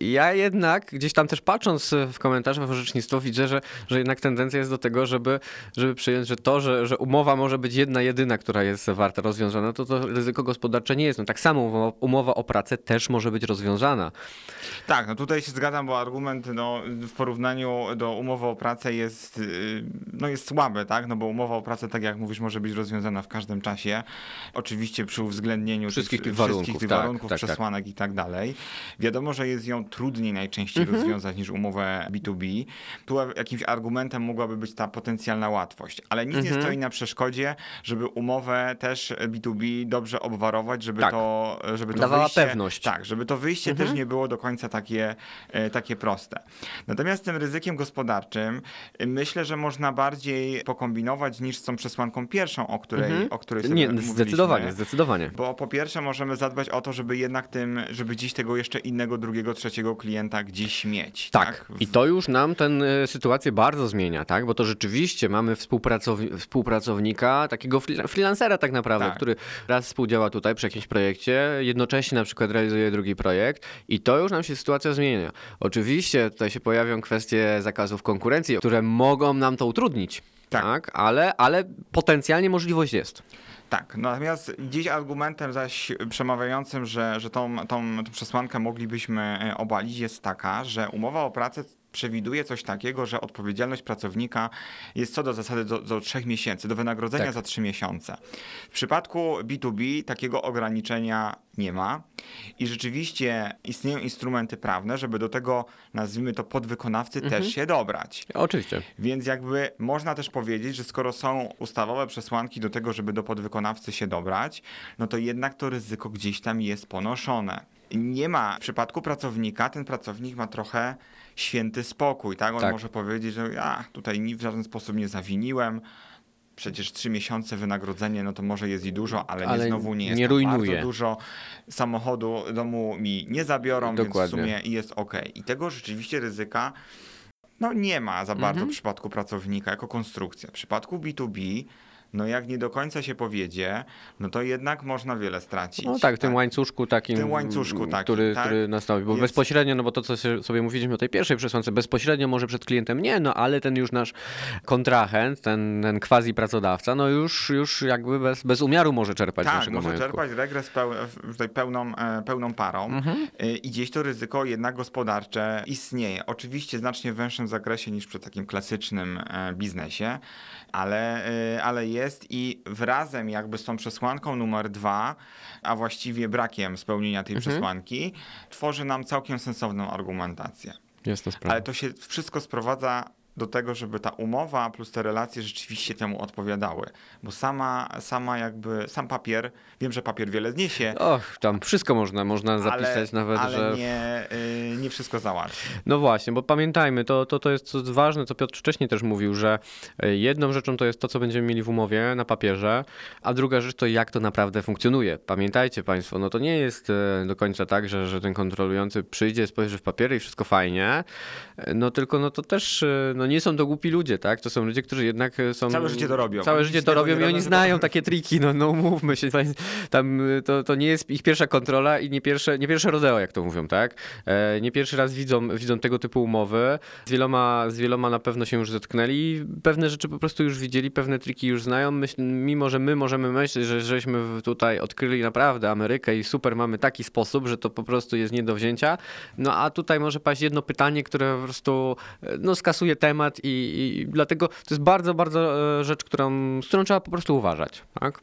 Ja jednak gdzieś tam też patrząc w komentarze w orzecznictwo widzę, że, że jednak tendencja jest do tego, żeby, żeby przyjąć, że to, że, że umowa może być jedna, jedyna, która jest warta rozwiązana, to to ryzyko gospodarcze nie jest. No tak samo umowa, umowa o pracę też może być rozwiązana. Tak, no tutaj się zgadzam, bo argument no, w porównaniu do umowy o pracę jest, yy, no, jest słaby, tak? No bo umowa o pracę, tak jak mówisz, może być rozwiązana w każdym czasie. Oczywiście przy uwzględnieniu Wszystkich tych wszystkich warunków, tych tak, warunków tak, tak. przesłanek i tak dalej. Wiadomo, że jest ją trudniej najczęściej Mhm. rozwiązać niż umowę B2B. Tu jakimś argumentem mogłaby być ta potencjalna łatwość, ale nic Mhm. nie stoi na przeszkodzie, żeby umowę też B2B dobrze obwarować, żeby Tak. to, żeby to Dawała wyjście, pewność. Tak, żeby to wyjście Mhm. też nie było do końca takie, e, takie proste. Natomiast z tym ryzykiem gospodarczym e, myślę, że można bardziej pokombinować niż z tą przesłanką pierwszą, o której, Mhm. o której sobie Nie, mówiliśmy. zdecydowanie, zdecydowanie. Bo po pierwsze możemy zadbać o to, żeby jednak tym, żeby gdzieś tego jeszcze innego, drugiego, trzeciego klienta gdzieś mieć. Tak. Tak. I to już nam tę sytuację bardzo zmienia, tak? Bo to rzeczywiście mamy współpracow- współpracownika, takiego free- freelancera tak naprawdę, Tak. który raz współdziała tutaj przy jakimś projekcie, jednocześnie na przykład realizuje drugi projekt i to już nam się sytuacja zmienia. Oczywiście tutaj się pojawią kwestie zakazów konkurencji, które mogą nam to utrudnić. Tak. Tak, ale, ale potencjalnie możliwość jest. Tak, natomiast gdzieś argumentem zaś przemawiającym, że, że tą, tą, tą przesłankę moglibyśmy e, obalić jest taka, że umowa o pracę przewiduje coś takiego, że odpowiedzialność pracownika jest co do zasady do, do trzech miesięcy, do wynagrodzenia Tak. za trzy miesiące. W przypadku B2B takiego ograniczenia nie ma i rzeczywiście istnieją instrumenty prawne, żeby do tego, nazwijmy to, podwykonawcy też się dobrać. Oczywiście. Więc jakby można też powiedzieć, że skoro są ustawowe przesłanki do tego, żeby do podwykonawcy się dobrać, no to jednak to ryzyko gdzieś tam jest ponoszone. Nie ma w przypadku pracownika, ten pracownik ma trochę święty spokój, tak? On Tak. może powiedzieć, że ja tutaj w żaden sposób nie zawiniłem. Przecież trzy miesiące wynagrodzenie, no to może jest i dużo, ale, Ale nie, znowu nie jest nie rujnuje. bardzo dużo. Samochodu domu mi nie zabiorą, więc w Dokładnie. sumie jest ok. I tego rzeczywiście ryzyka no nie ma za bardzo Mhm. w przypadku pracownika jako konstrukcja. W przypadku B2B, no jak nie do końca się powiedzie, no to jednak można wiele stracić. No tak, w tym łańcuszku takim, tym łańcuszku takim, który, tak? który nastąpi. Bo Więc- bezpośrednio, no bo to, co sobie mówiliśmy o tej pierwszej przesłance, bezpośrednio może przed klientem nie, no ale ten już nasz kontrahent, ten, ten quasi pracodawca, no już, już jakby bez, bez umiaru może czerpać z Tak, może majątku. czerpać regres peł, pełną, e, pełną parą Mhm. Y, i gdzieś to ryzyko jednak gospodarcze istnieje. Oczywiście znacznie w węższym zakresie niż przy takim klasycznym e, biznesie, ale, ale jest i wrazem jakby z tą przesłanką numer dwa, a właściwie brakiem spełnienia tej Mhm. przesłanki, tworzy nam całkiem sensowną argumentację. Ale to się wszystko sprowadza do tego, żeby ta umowa plus te relacje rzeczywiście temu odpowiadały. Bo sama, sama jakby, sam papier, wiem, że papier wiele zniesie, Och, tam wszystko można, można zapisać ale, nawet, ale że... nie, y, nie wszystko załatwi. No właśnie, bo pamiętajmy, to, to, to jest co ważne, co Piotr wcześniej też mówił, że e, jedną rzeczą to jest to, co będziemy mieli w umowie na papierze, a druga rzecz to jak to naprawdę funkcjonuje. Pamiętajcie Państwo, no to nie jest e, do końca tak, że, że ten kontrolujący przyjdzie, spojrzy w papiery i wszystko fajnie, E, no tylko no to też e, no nie są to głupi ludzie, tak? To są ludzie, którzy jednak e, są... Całe życie to robią. Całe życie to robią i oni robią, znają takie triki, no, no mówmy się, tam y, to, to nie jest ich pierwsza kontrola i nie pierwsze, nie pierwsze rodeo, jak to mówią, tak? E, Nie pierwszy raz widzą, widzą tego typu umowy, z wieloma, z wieloma na pewno się już zetknęli, pewne rzeczy po prostu już widzieli, pewne triki już znają, Myśl, mimo że my możemy myśleć, że żeśmy tutaj odkryli naprawdę Amerykę i super mamy taki sposób, że to po prostu jest nie do wzięcia, no a tutaj może paść jedno pytanie, które po prostu e, no, skasuje temat i, i dlatego to jest bardzo, bardzo e, rzecz, którą, z którą trzeba po prostu uważać. Tak?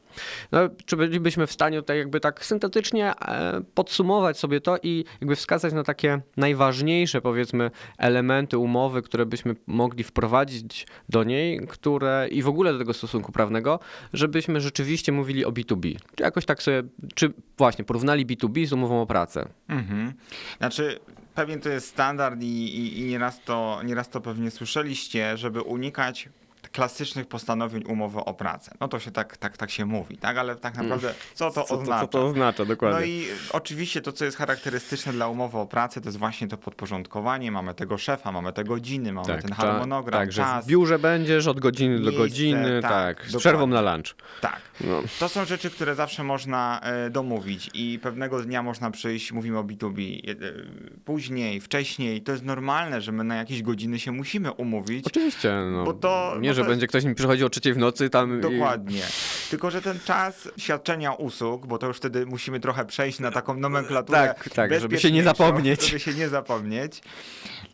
No, czy bylibyśmy w stanie tutaj jakby tak syntetycznie e, podsumować sobie to i jakby wskazać na takie najważniejsze powiedzmy elementy umowy, które byśmy mogli wprowadzić do niej, które i w ogóle do tego stosunku prawnego, żebyśmy rzeczywiście mówili o B2B. Czy jakoś tak sobie, czy właśnie porównali B2B z umową o pracę. Mhm. Znaczy, pewien to jest standard i, i, i nieraz, to, nieraz to pewnie słyszeliście, żeby unikać klasycznych postanowień umowy o pracę. No to się tak, tak, tak się mówi, tak? Ale tak naprawdę co to. Co, oznacza? co to oznacza, dokładnie. No i oczywiście to, co jest charakterystyczne dla umowy o pracę, to jest właśnie to podporządkowanie. Mamy tego szefa, mamy te godziny, mamy ten cza- harmonogram, tak, że czas. w biurze będziesz od godziny do miejsce, godziny, tak, tak, z dokładnie. przerwą na lunch. Tak. No. To są rzeczy, które zawsze można e, domówić i pewnego dnia można przyjść, mówimy o B2B, e, później, wcześniej. To jest normalne, że my na jakieś godziny się musimy umówić. Oczywiście, no. Bo to- nie, że będzie ktoś mi przychodził o trzeciej w nocy tam i... Dokładnie. Tylko, że ten czas świadczenia usług, bo to już wtedy musimy trochę przejść na taką nomenklaturę. Tak, tak, żeby się nie zapomnieć. Żeby się nie zapomnieć.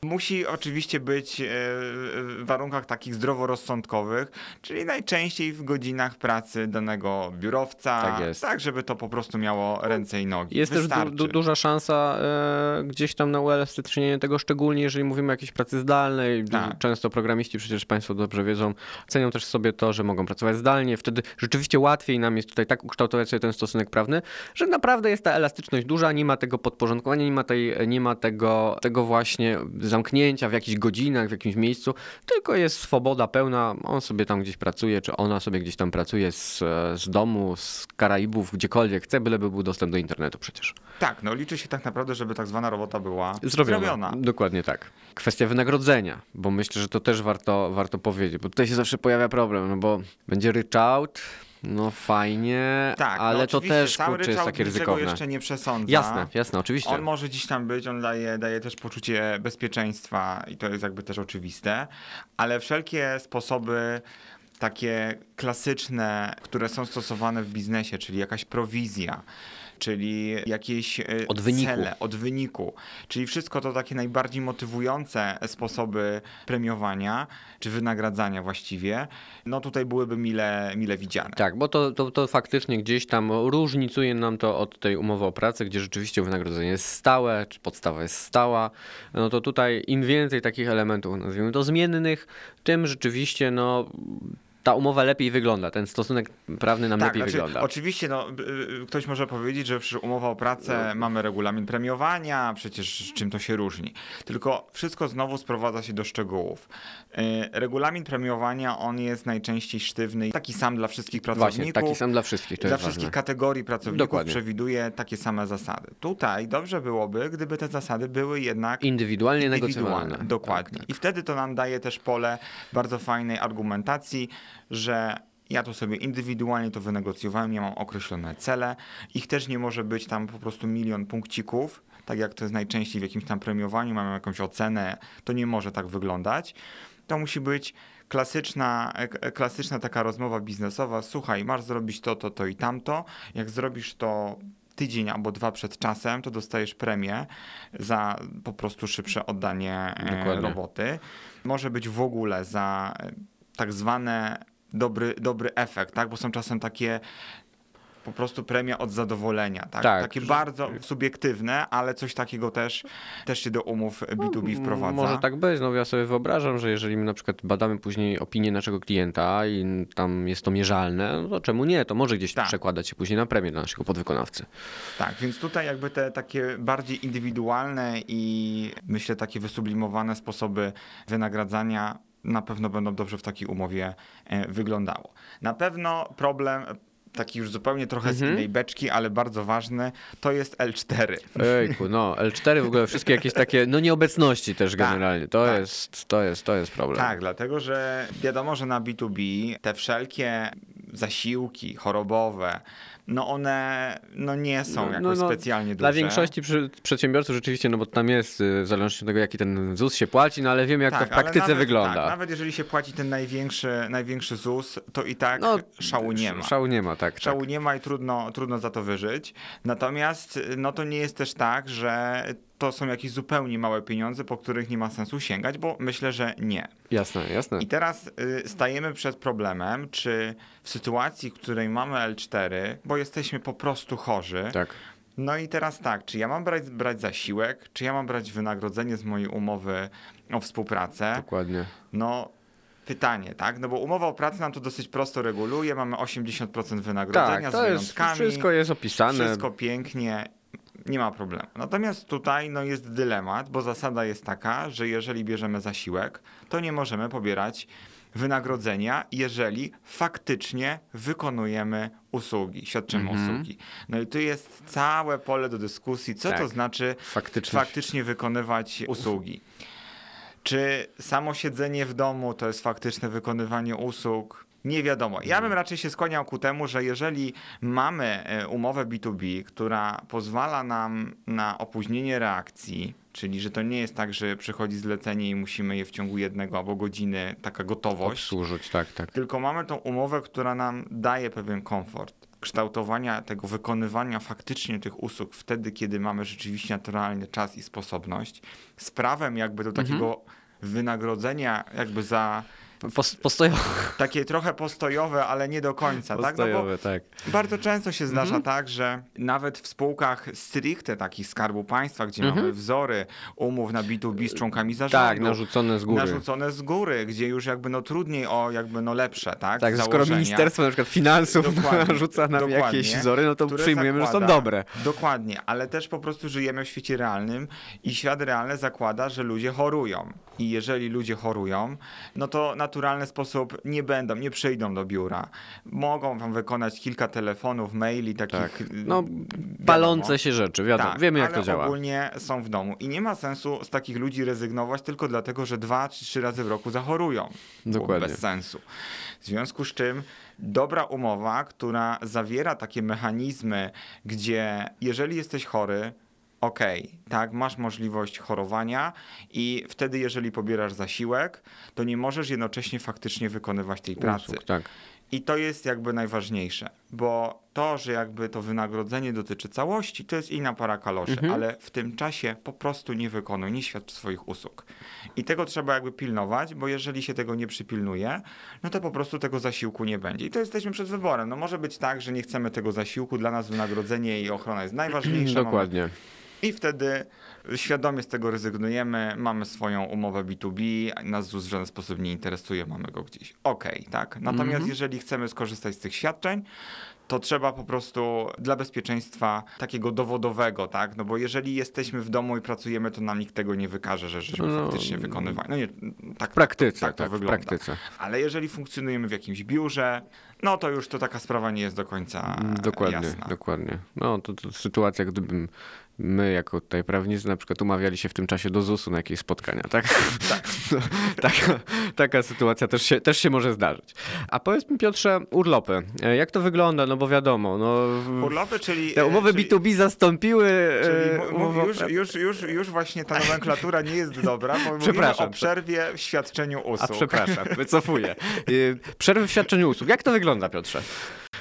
Musi oczywiście być e, w warunkach takich zdroworozsądkowych, czyli najczęściej w godzinach pracy danego biurowca. Tak jest. Tak, żeby to po prostu miało ręce i nogi. Jest też Wystarczy. du, du, duża szansa e, gdzieś tam na uelastycznienie tego, szczególnie jeżeli mówimy o jakiejś pracy zdalnej. Tak. Często programiści, przecież Państwo dobrze wiedzą, cenią też sobie to, że mogą pracować zdalnie. Wtedy rzeczywiście łatwiej nam jest tutaj tak ukształtować sobie ten stosunek prawny, że naprawdę jest ta elastyczność duża, nie ma tego podporządkowania, nie ma, tej, nie ma tego, tego właśnie zamknięcia w jakichś godzinach, w jakimś miejscu, tylko jest swoboda pełna. On sobie tam gdzieś pracuje, czy ona sobie gdzieś tam pracuje z, z domu, z Karaibów, gdziekolwiek chce, byleby był dostęp do internetu przecież. Tak, no liczy się tak naprawdę, żeby tak zwana robota była Zrobiona. zrobiona. Dokładnie tak. Kwestia wynagrodzenia, bo myślę, że to też warto, warto powiedzieć, bo tutaj się zawsze pojawia problem, no bo będzie ryczałt, no fajnie, Tak, ale no to też kurczę jest takie ryzykowne. jeszcze nie przesądza. Jasne, jasne, oczywiście. On może gdzieś tam być, on daje, daje też poczucie bezpieczeństwa i to jest jakby też oczywiste, ale wszelkie sposoby takie klasyczne, które są stosowane w biznesie, czyli jakaś prowizja, czyli jakieś e, Od wyniku. cele, od wyniku, czyli wszystko to takie najbardziej motywujące sposoby premiowania, czy wynagradzania właściwie, no tutaj byłyby mile, mile widziane. Tak, bo to, to, to faktycznie gdzieś tam różnicuje nam to od tej umowy o pracę, gdzie rzeczywiście wynagrodzenie jest stałe, czy podstawa jest stała. No to tutaj im więcej takich elementów, nazwijmy to zmiennych, tym rzeczywiście no, ta umowa lepiej wygląda, ten stosunek prawny nam lepiej znaczy, wygląda. Oczywiście, no, ktoś może powiedzieć, że przy umowa o pracę No. mamy regulamin premiowania, przecież czym to się różni. Tylko wszystko znowu sprowadza się do szczegółów. Y, Regulamin premiowania, on jest najczęściej sztywny, taki sam dla wszystkich pracowników. Właśnie, taki sam dla wszystkich, dla wszystkich ważne. kategorii pracowników Dokładnie. przewiduje takie same zasady. Tutaj dobrze byłoby, gdyby te zasady były jednak Indywidualnie indywidualne. negocjowalne. Dokładnie. Tak, tak. I wtedy to nam daje też pole bardzo fajnej argumentacji, że ja to sobie indywidualnie to wynegocjowałem, ja mam określone cele. Ich też nie może być tam po prostu milion punkcików, tak jak to jest najczęściej w jakimś tam premiowaniu, mamy jakąś ocenę, to nie może tak wyglądać. To musi być klasyczna, klasyczna taka rozmowa biznesowa. Słuchaj, masz zrobić to, to, to i tamto. Jak zrobisz to tydzień albo dwa przed czasem, to dostajesz premię za po prostu szybsze oddanie e, Dokładnie. roboty. Może być w ogóle za tak zwane dobry, dobry efekt, tak? Bo są czasem takie po prostu premia od zadowolenia, tak? Tak. Takie bardzo subiektywne, ale coś takiego też, też się do umów B2B wprowadza. Może tak być, no ja sobie wyobrażam, że jeżeli my na przykład badamy później opinię naszego klienta i tam jest to mierzalne, no to czemu nie? To może gdzieś Tak. przekładać się później na premię dla naszego podwykonawcy. Tak, więc tutaj jakby te takie bardziej indywidualne i myślę takie wysublimowane sposoby wynagradzania na pewno będą dobrze w takiej umowie e, wyglądało. Na pewno problem taki już zupełnie trochę z innej beczki, ale bardzo ważny, to jest L4. Ejku, no L4 w ogóle wszystkie jakieś takie, no nieobecności też Tak, generalnie. To tak. jest, to jest, to jest problem. Tak, dlatego że wiadomo, że na B2B te wszelkie zasiłki chorobowe, no one no nie są No, jakoś no, no, specjalnie duże. Dla większości przy, przedsiębiorców rzeczywiście, no bo tam jest, y, w zależności od tego, jaki ten ZUS się płaci, no ale wiemy, jak to w Tak, praktyce nawet, wygląda. Tak, nawet jeżeli się płaci ten największy, największy ZUS, to i tak no, szału nie ma. Szału nie ma, tak. Szału tak. nie ma i trudno, trudno za to wyżyć. Natomiast no to nie jest też tak, że to są jakieś zupełnie małe pieniądze, po których nie ma sensu sięgać, bo myślę, że nie. Jasne, jasne. I teraz y, stajemy przed problemem, czy w sytuacji, w której mamy L4, bo jesteśmy po prostu chorzy, Tak. no i teraz tak, czy ja mam brać, brać zasiłek, czy ja mam brać wynagrodzenie z mojej umowy o współpracę? Dokładnie. No, pytanie, tak? No bo umowa o pracę nam to dosyć prosto reguluje, mamy 80% wynagrodzenia Tak, z to jest, wyjątkami. wszystko jest opisane. Wszystko pięknie, nie ma problemu. Natomiast tutaj no, jest dylemat, bo zasada jest taka, że jeżeli bierzemy zasiłek, to nie możemy pobierać wynagrodzenia, jeżeli faktycznie wykonujemy usługi, świadczymy Mhm. usługi. No i tu jest całe pole do dyskusji, co to Tak. znaczy Faktycznie. faktycznie wykonywać usługi. Czy samo siedzenie w domu to jest faktyczne wykonywanie usług? Nie wiadomo. Ja bym raczej się skłaniał ku temu, że jeżeli mamy e, umowę B2B, która pozwala nam na opóźnienie reakcji, czyli że to nie jest tak, że przychodzi zlecenie i musimy je w ciągu jednego albo godziny, taka gotowość, Obsłużyć, tak, tak. tylko mamy tą umowę, która nam daje pewien komfort kształtowania tego wykonywania faktycznie tych usług wtedy, kiedy mamy rzeczywiście naturalny czas i sposobność, z prawem jakby do takiego wynagrodzenia jakby za Pos- Postojowe. takie trochę postojowe, ale nie do końca, tak? No bo Postojowe, tak. bardzo często się zdarza Mhm. tak, że nawet w spółkach stricte takich Skarbu Państwa, gdzie Mhm. mamy wzory umów na B2B z członkami zarządu, Tak, narzucone z góry. narzucone z góry, gdzie już jakby no trudniej o jakby no lepsze, tak? Tak, skoro ministerstwo na przykład finansów Dokładnie, narzuca nam dokładnie, jakieś wzory, no to przyjmujemy, że są zakłada- dobre. Dokładnie, ale też po prostu żyjemy w świecie realnym i świat realny zakłada, że ludzie chorują. I jeżeli ludzie chorują, no to naturalny sposób nie będą, nie przyjdą do biura. Mogą wam wykonać kilka telefonów, maili, takich. Tak. y, No, wiadomo. palące się rzeczy, wiadomo, Tak, wiemy jak to działa. ogólnie są w domu i nie ma sensu z takich ludzi rezygnować tylko dlatego, że dwa czy trzy razy w roku zachorują. Dokładnie. Bez sensu. W związku z czym dobra umowa, która zawiera takie mechanizmy, gdzie jeżeli jesteś chory, okej, tak, masz możliwość chorowania i wtedy, jeżeli pobierasz zasiłek, to nie możesz jednocześnie faktycznie wykonywać tej pracy. Usług, tak. I to jest jakby najważniejsze, bo to, że jakby to wynagrodzenie dotyczy całości, to jest inna para kaloszy, Mhm. ale w tym czasie po prostu nie wykonuj, nie świadcz swoich usług. I tego trzeba jakby pilnować, bo jeżeli się tego nie przypilnuje, no to po prostu tego zasiłku nie będzie. I to jesteśmy przed wyborem. No może być tak, że nie chcemy tego zasiłku, dla nas wynagrodzenie i ochrona jest najważniejsza. mamy Dokładnie. I wtedy świadomie z tego rezygnujemy, mamy swoją umowę B2B, nas ZUS w żaden sposób nie interesuje, mamy go gdzieś. Okej, tak. Natomiast Mhm. jeżeli chcemy skorzystać z tych świadczeń, to trzeba po prostu dla bezpieczeństwa takiego dowodowego, tak? No bo jeżeli jesteśmy w domu i pracujemy, to nam nikt tego nie wykaże, że żeśmy No, faktycznie wykonywali. No nie, tak, W praktyce, tak tak, to w wygląda. praktyce. Ale jeżeli funkcjonujemy w jakimś biurze, no to już to taka sprawa nie jest do końca Mm, Dokładnie, jasna. dokładnie. No to, to sytuacja, gdybym my jako tutaj prawnicy na przykład umawiali się w tym czasie do ZUS-u na jakieś spotkania, tak? Tak. No, taka, taka sytuacja też się, też się może zdarzyć. A powiedz mi Piotrze, urlopy. E, Jak to wygląda? No bo wiadomo, no... Urlopy, czyli... Te umowy czyli... B2B zastąpiły Czyli e, o już, już, już, już właśnie ta nomenklatura nie jest dobra, bo mówimy Przepraszam. o przerwie w świadczeniu A usług. przepraszam, wycofuję. E, Przerwy w świadczeniu usług. Jak to wygląda, Piotrze?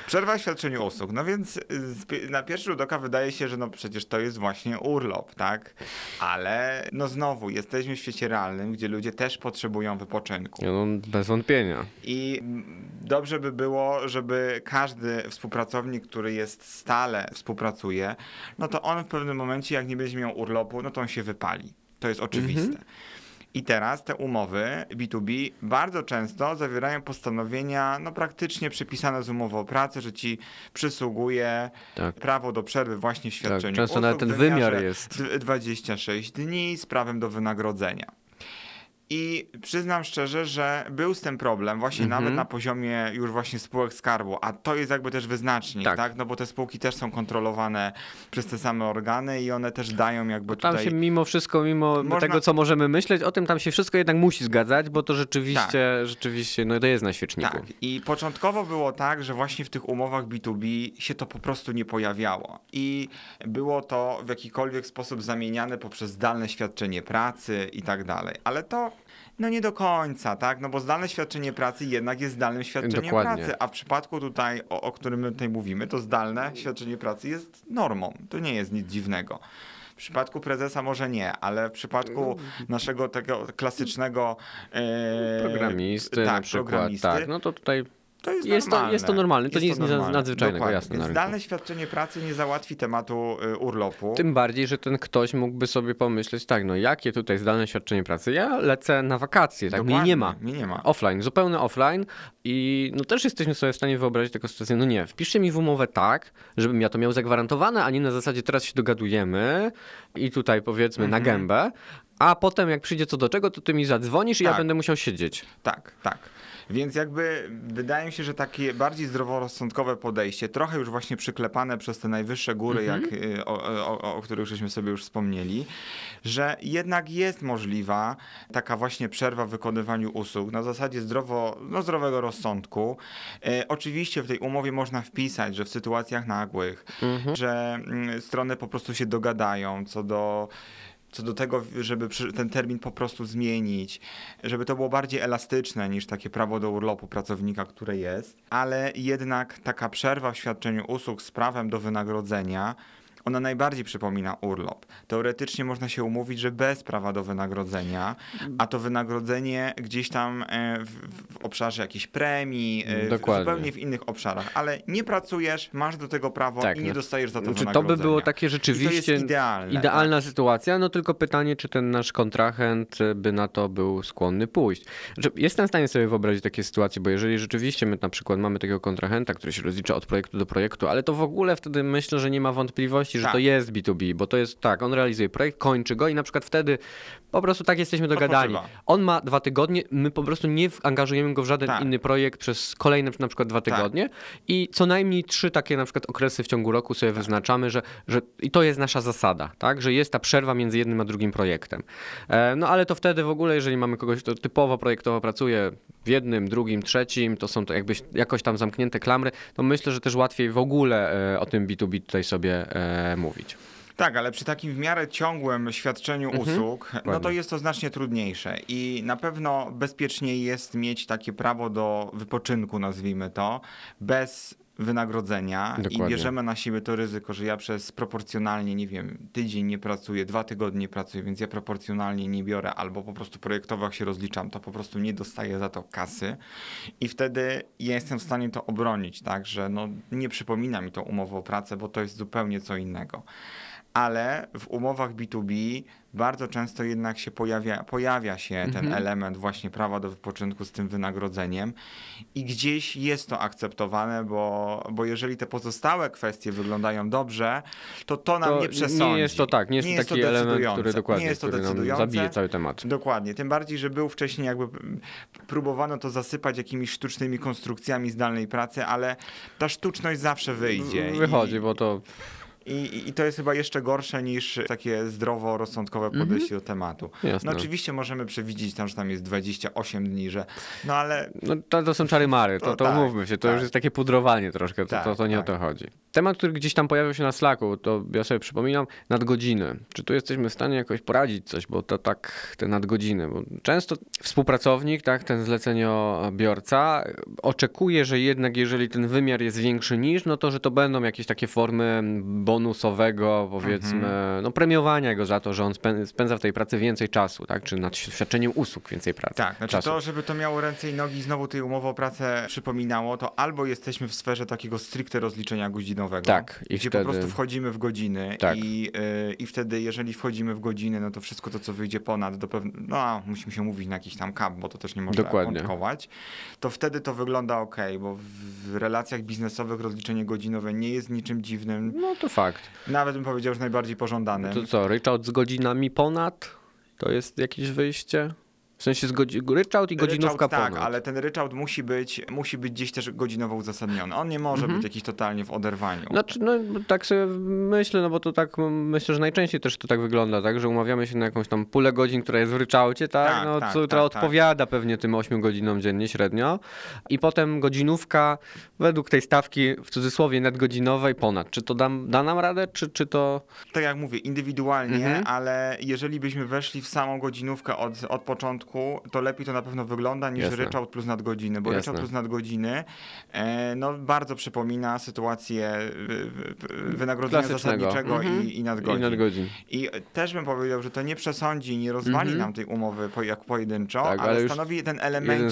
Przerwa w świadczeniu usług. No więc y, na pierwszy rzut oka wydaje się, że no przecież to jest właśnie urlop, tak? Ale no znowu, jesteśmy w świecie realnym, gdzie ludzie też potrzebują wypoczynku. No, bez wątpienia. I dobrze by było, żeby każdy współpracownik, który jest stale współpracuje, no to on w pewnym momencie, jak nie będzie miał urlopu, no to on się wypali. To jest oczywiste. I teraz te umowy B2B bardzo często zawierają postanowienia no praktycznie przypisane z umowy o pracę, że ci przysługuje Tak. prawo do przerwy właśnie w świadczeniu często usług nawet ten wymiar jest. d- 26 dni z prawem do wynagrodzenia. I przyznam szczerze, że był z tym problem właśnie Mhm. nawet na poziomie już właśnie spółek skarbu, a to jest jakby też wyznacznik, Tak. tak? No bo te spółki też są kontrolowane przez te same organy i one też dają jakby Tam tutaj... się mimo wszystko, mimo Można- tego, co możemy myśleć, o tym tam się wszystko jednak musi zgadzać, bo to rzeczywiście, rzeczywiście, no to jest na świeczniku. Tak. I początkowo było tak, że właśnie w tych umowach B2B się to po prostu nie pojawiało. I było to w jakikolwiek sposób zamieniane poprzez zdalne świadczenie pracy i tak dalej. Ale to no nie do końca, tak? No bo zdalne świadczenie pracy jednak jest zdalnym świadczeniem Dokładnie. pracy, a w przypadku tutaj, o, o którym my tutaj mówimy, to zdalne świadczenie pracy jest normą. To nie jest nic dziwnego. W przypadku prezesa może nie, ale w przypadku naszego tego klasycznego e, Programisty tak, na przykład, programisty, tak, no to tutaj to jest, Jest to- normalne. jest to normalne, to nie jest nic normalne. nadzwyczajnego, Dokładnie. jasne, na Więc zdalne świadczenie pracy nie załatwi tematu y, urlopu. tym bardziej, że ten ktoś mógłby sobie pomyśleć, tak, no jakie tutaj zdalne świadczenie pracy, ja lecę na wakacje, tak, mnie nie ma. Mnie nie ma. Offline, zupełnie offline i no też jesteśmy sobie w stanie wyobrazić taką sytuację, no nie, wpiszcie mi w umowę tak, żebym ja to miał zagwarantowane, a nie na zasadzie teraz się dogadujemy i tutaj powiedzmy na Mhm. gębę, a potem jak przyjdzie co do czego, to ty mi zadzwonisz i ja Tak. będę musiał siedzieć. Tak, tak. Więc jakby wydaje mi się, że takie bardziej zdroworozsądkowe podejście, trochę już właśnie przyklepane przez te najwyższe góry, Mhm. jak, y, o, o, o których żeśmy sobie już wspomnieli, że jednak jest możliwa taka właśnie przerwa w wykonywaniu usług na zasadzie zdrowo, no zdrowego rozsądku. E, oczywiście w tej umowie można wpisać, że w sytuacjach nagłych, Mhm. że mm, strony po prostu się dogadają co do co do tego, żeby ten termin po prostu zmienić, żeby to było bardziej elastyczne niż takie prawo do urlopu pracownika, które jest, ale jednak taka przerwa w świadczeniu usług z prawem do wynagrodzenia, ona najbardziej przypomina urlop. Teoretycznie można się umówić, że bez prawa do wynagrodzenia, a to wynagrodzenie gdzieś tam e, w, w obszarze jakiejś premii, e, w, Dokładnie. zupełnie w innych obszarach, ale nie pracujesz, masz do tego prawo Tak, i nie no. dostajesz za to Znaczy, to by wynagrodzenia. było takie rzeczywiście jest idealne. tak. idealna sytuacja, no tylko pytanie, czy ten nasz kontrahent y, by na to był skłonny pójść. Znaczy, jestem w stanie sobie wyobrazić takie sytuacje, bo jeżeli rzeczywiście my na przykład mamy takiego kontrahenta, który się rozlicza od projektu do projektu, ale to w ogóle wtedy myślę, że nie ma wątpliwości, że Tak. to jest B2B, bo to jest tak, on realizuje projekt, kończy go i na przykład wtedy po prostu tak jesteśmy dogadani. Odpoczywa. On ma dwa tygodnie, my po prostu nie angażujemy go w żaden Tak. inny projekt przez kolejne na przykład dwa tygodnie i co najmniej trzy takie na przykład okresy w ciągu roku sobie wyznaczamy, że, że i to jest nasza zasada, tak, że jest ta przerwa między jednym a drugim projektem. E, no ale to wtedy w ogóle, jeżeli mamy kogoś, kto typowo projektowo pracuje w jednym, drugim, trzecim, to są to jakby jakoś tam zamknięte klamry, to myślę, że też łatwiej w ogóle e, o tym B2B tutaj sobie e, mówić. Tak, ale przy takim w miarę ciągłym świadczeniu usług, no to jest to znacznie trudniejsze i na pewno bezpieczniej jest mieć takie prawo do wypoczynku, nazwijmy to, bez wynagrodzenia i Dokładnie. bierzemy na siebie to ryzyko, że ja przez proporcjonalnie, nie wiem, tydzień nie pracuję, dwa tygodnie nie pracuję, więc ja proporcjonalnie nie biorę albo po prostu projektowo jak się rozliczam, to po prostu nie dostaję za to kasy i wtedy ja jestem w stanie to obronić, tak, że no nie przypomina mi to umowę o pracę, bo to jest zupełnie co innego ale w umowach B2B bardzo często jednak się pojawia, pojawia się ten Mhm. element właśnie prawa do wypoczynku z tym wynagrodzeniem i gdzieś jest to akceptowane, bo, bo jeżeli te pozostałe kwestie wyglądają dobrze, to to nam To nie przesądzi. nie jest to tak, nie jest to taki element, decydujące. który dokładnie, nie jest to decydujące. zabije cały temat. Dokładnie. Tym bardziej, że był wcześniej jakby próbowano to zasypać jakimiś sztucznymi konstrukcjami zdalnej pracy, ale ta sztuczność zawsze wyjdzie. i- Wychodzi, bo to i, I to jest chyba jeszcze gorsze niż takie zdrowo-rozsądkowe podejście do tematu. Mhm. Jasne. No oczywiście możemy przewidzieć tam, że tam jest 28 dni, że no ale No to, to są czary mary, to, To to tak, mówmy się, to tak. już jest takie pudrowanie troszkę, to, to, Tak, to nie tak. o to chodzi. Temat, który gdzieś tam pojawił się na Slacku, to ja sobie przypominam, nadgodziny. Czy tu jesteśmy w stanie jakoś poradzić coś, bo to tak, te nadgodziny, bo często współpracownik, tak, ten zleceniobiorca oczekuje, że jednak jeżeli ten wymiar jest większy niż, no to, że to będą jakieś takie formy bonusowego, powiedzmy, Mhm. no premiowania go za to, że on spę- spędza w tej pracy więcej czasu, tak, czy nad świadczeniem usług więcej pracy. tak, znaczy czasu. to, żeby to miało ręce i nogi, znowu tej umowy o pracę przypominało, to albo jesteśmy w sferze takiego stricte rozliczenia godzinowego, Tak, i gdzie wtedy- po prostu wchodzimy w godziny Tak. i, y, i wtedy jeżeli wchodzimy w godziny, no to wszystko to, co wyjdzie ponad, do pewne, no musimy się umówić na jakiś tam kap, bo to też nie można wątkować, to wtedy to wygląda ok, bo w, relacjach biznesowych rozliczenie godzinowe nie jest niczym dziwnym, No to fakt. nawet bym powiedział, że najbardziej pożądanym. To co, ryczałt z godzinami ponad? To jest jakieś wyjście? W sensie z godzi- ryczałt i godzinówka ryczałt, ponad. tak, ale ten ryczałt musi być, musi być gdzieś też godzinowo uzasadniony. On nie może być jakiś totalnie w oderwaniu. Mhm. Znaczy, no tak sobie myślę, no bo to tak myślę, że najczęściej też to tak wygląda, tak, że umawiamy się na jakąś tam pulę godzin, która jest w ryczałcie, tak, Tak, no, tak, która tak, tak. odpowiada pewnie tym 8 godzinom dziennie średnio i potem godzinówka według tej stawki w cudzysłowie nadgodzinowej ponad. Czy to da, da nam radę, czy, czy to... Tak jak mówię, indywidualnie, Mhm. ale jeżeli byśmy weszli w samą godzinówkę od, od początku, to lepiej to na pewno wygląda niż Jasne. ryczałt plus nadgodziny, bo Jasne. ryczałt plus nadgodziny e, no, bardzo przypomina sytuację y, wynagrodzenia zasadniczego Mhm. i, i nadgodzin. I nadgodzin. I też bym powiedział, że to nie przesądzi, nie rozwali Mhm. nam tej umowy po, jak pojedynczo, Tak, ale, ale stanowi ten z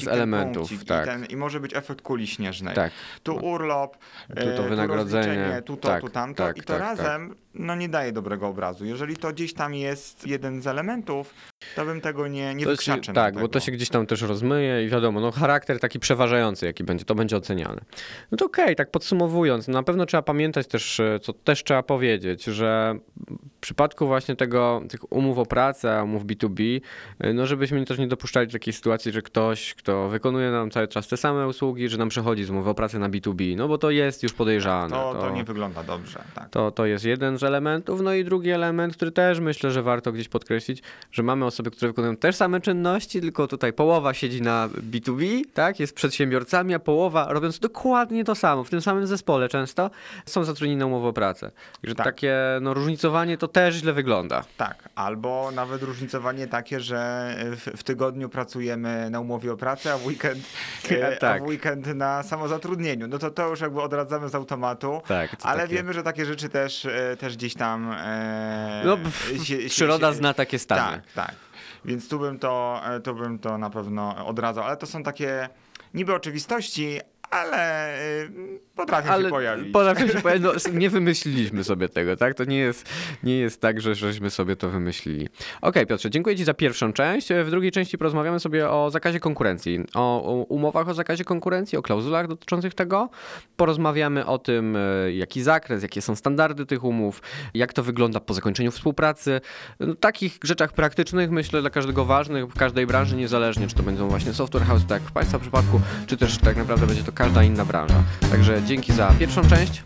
ten elementów, punkcik tak. i, ten, i może być efekt kuli śnieżnej. Tak. Tu urlop, Tu to e, wynagrodzenie. tu to, Tak, tu tamto tak, i to tak, razem no nie daje dobrego obrazu. Jeżeli to gdzieś tam jest jeden z elementów, to bym tego nie, nie To się, tak, na bo tego. to się gdzieś tam też rozmyje i wiadomo, no charakter taki przeważający, jaki będzie, to będzie oceniane. No to okej, tak podsumowując, na pewno trzeba pamiętać też, e, co też trzeba powiedzieć, że w przypadku właśnie tego, tych umów o pracę, umów B2B, y, no żebyśmy też nie dopuszczali do takiej sytuacji, że ktoś, kto wykonuje nam cały czas te same usługi, że nam przechodzi z umowy o pracę na B2B, no bo to jest już podejrzane. To, to nie wygląda dobrze. Tak. To, to jest jeden z elementów. No i drugi element, który też myślę, że warto gdzieś podkreślić, że mamy osoby, które wykonują też same czynności, tylko tutaj połowa siedzi na B2B, tak, jest przedsiębiorcami, a połowa robiąc dokładnie to samo, w tym samym zespole często, są zatrudnieni na umowę o pracę. Także Tak. takie no, różnicowanie to też źle wygląda. Tak, albo nawet różnicowanie takie, że w, w tygodniu pracujemy na umowie o pracę, a w weekend, e, Tak. a w weekend na samozatrudnieniu. No to to już jakby odradzamy z automatu. Tak, Ale takie- wiemy, że takie rzeczy też, e, też gdzieś tam. E, No, pff, się- przyroda się- zna takie stany. Tak, tak. Więc tu bym, to, e, tu bym to na pewno odradzał. Ale to są takie niby oczywistości, ale potrafią się pojawić. potrafią się pojawić. No, nie wymyśliliśmy sobie tego, tak? To nie jest, nie jest tak, że żeśmy sobie to wymyślili. Okej, Piotrze, dziękuję Ci za pierwszą część. W drugiej części porozmawiamy sobie o zakazie konkurencji, o, o umowach o zakazie konkurencji, o klauzulach dotyczących tego. Porozmawiamy o tym, e, jaki zakres, jakie są standardy tych umów, jak to wygląda po zakończeniu współpracy. No, takich rzeczach praktycznych, myślę, dla każdego ważnych, w każdej branży, niezależnie, czy to będą właśnie software house, tak jak w Państwa przypadku, czy też tak naprawdę będzie to każda inna branża. Także dzięki za pierwszą część.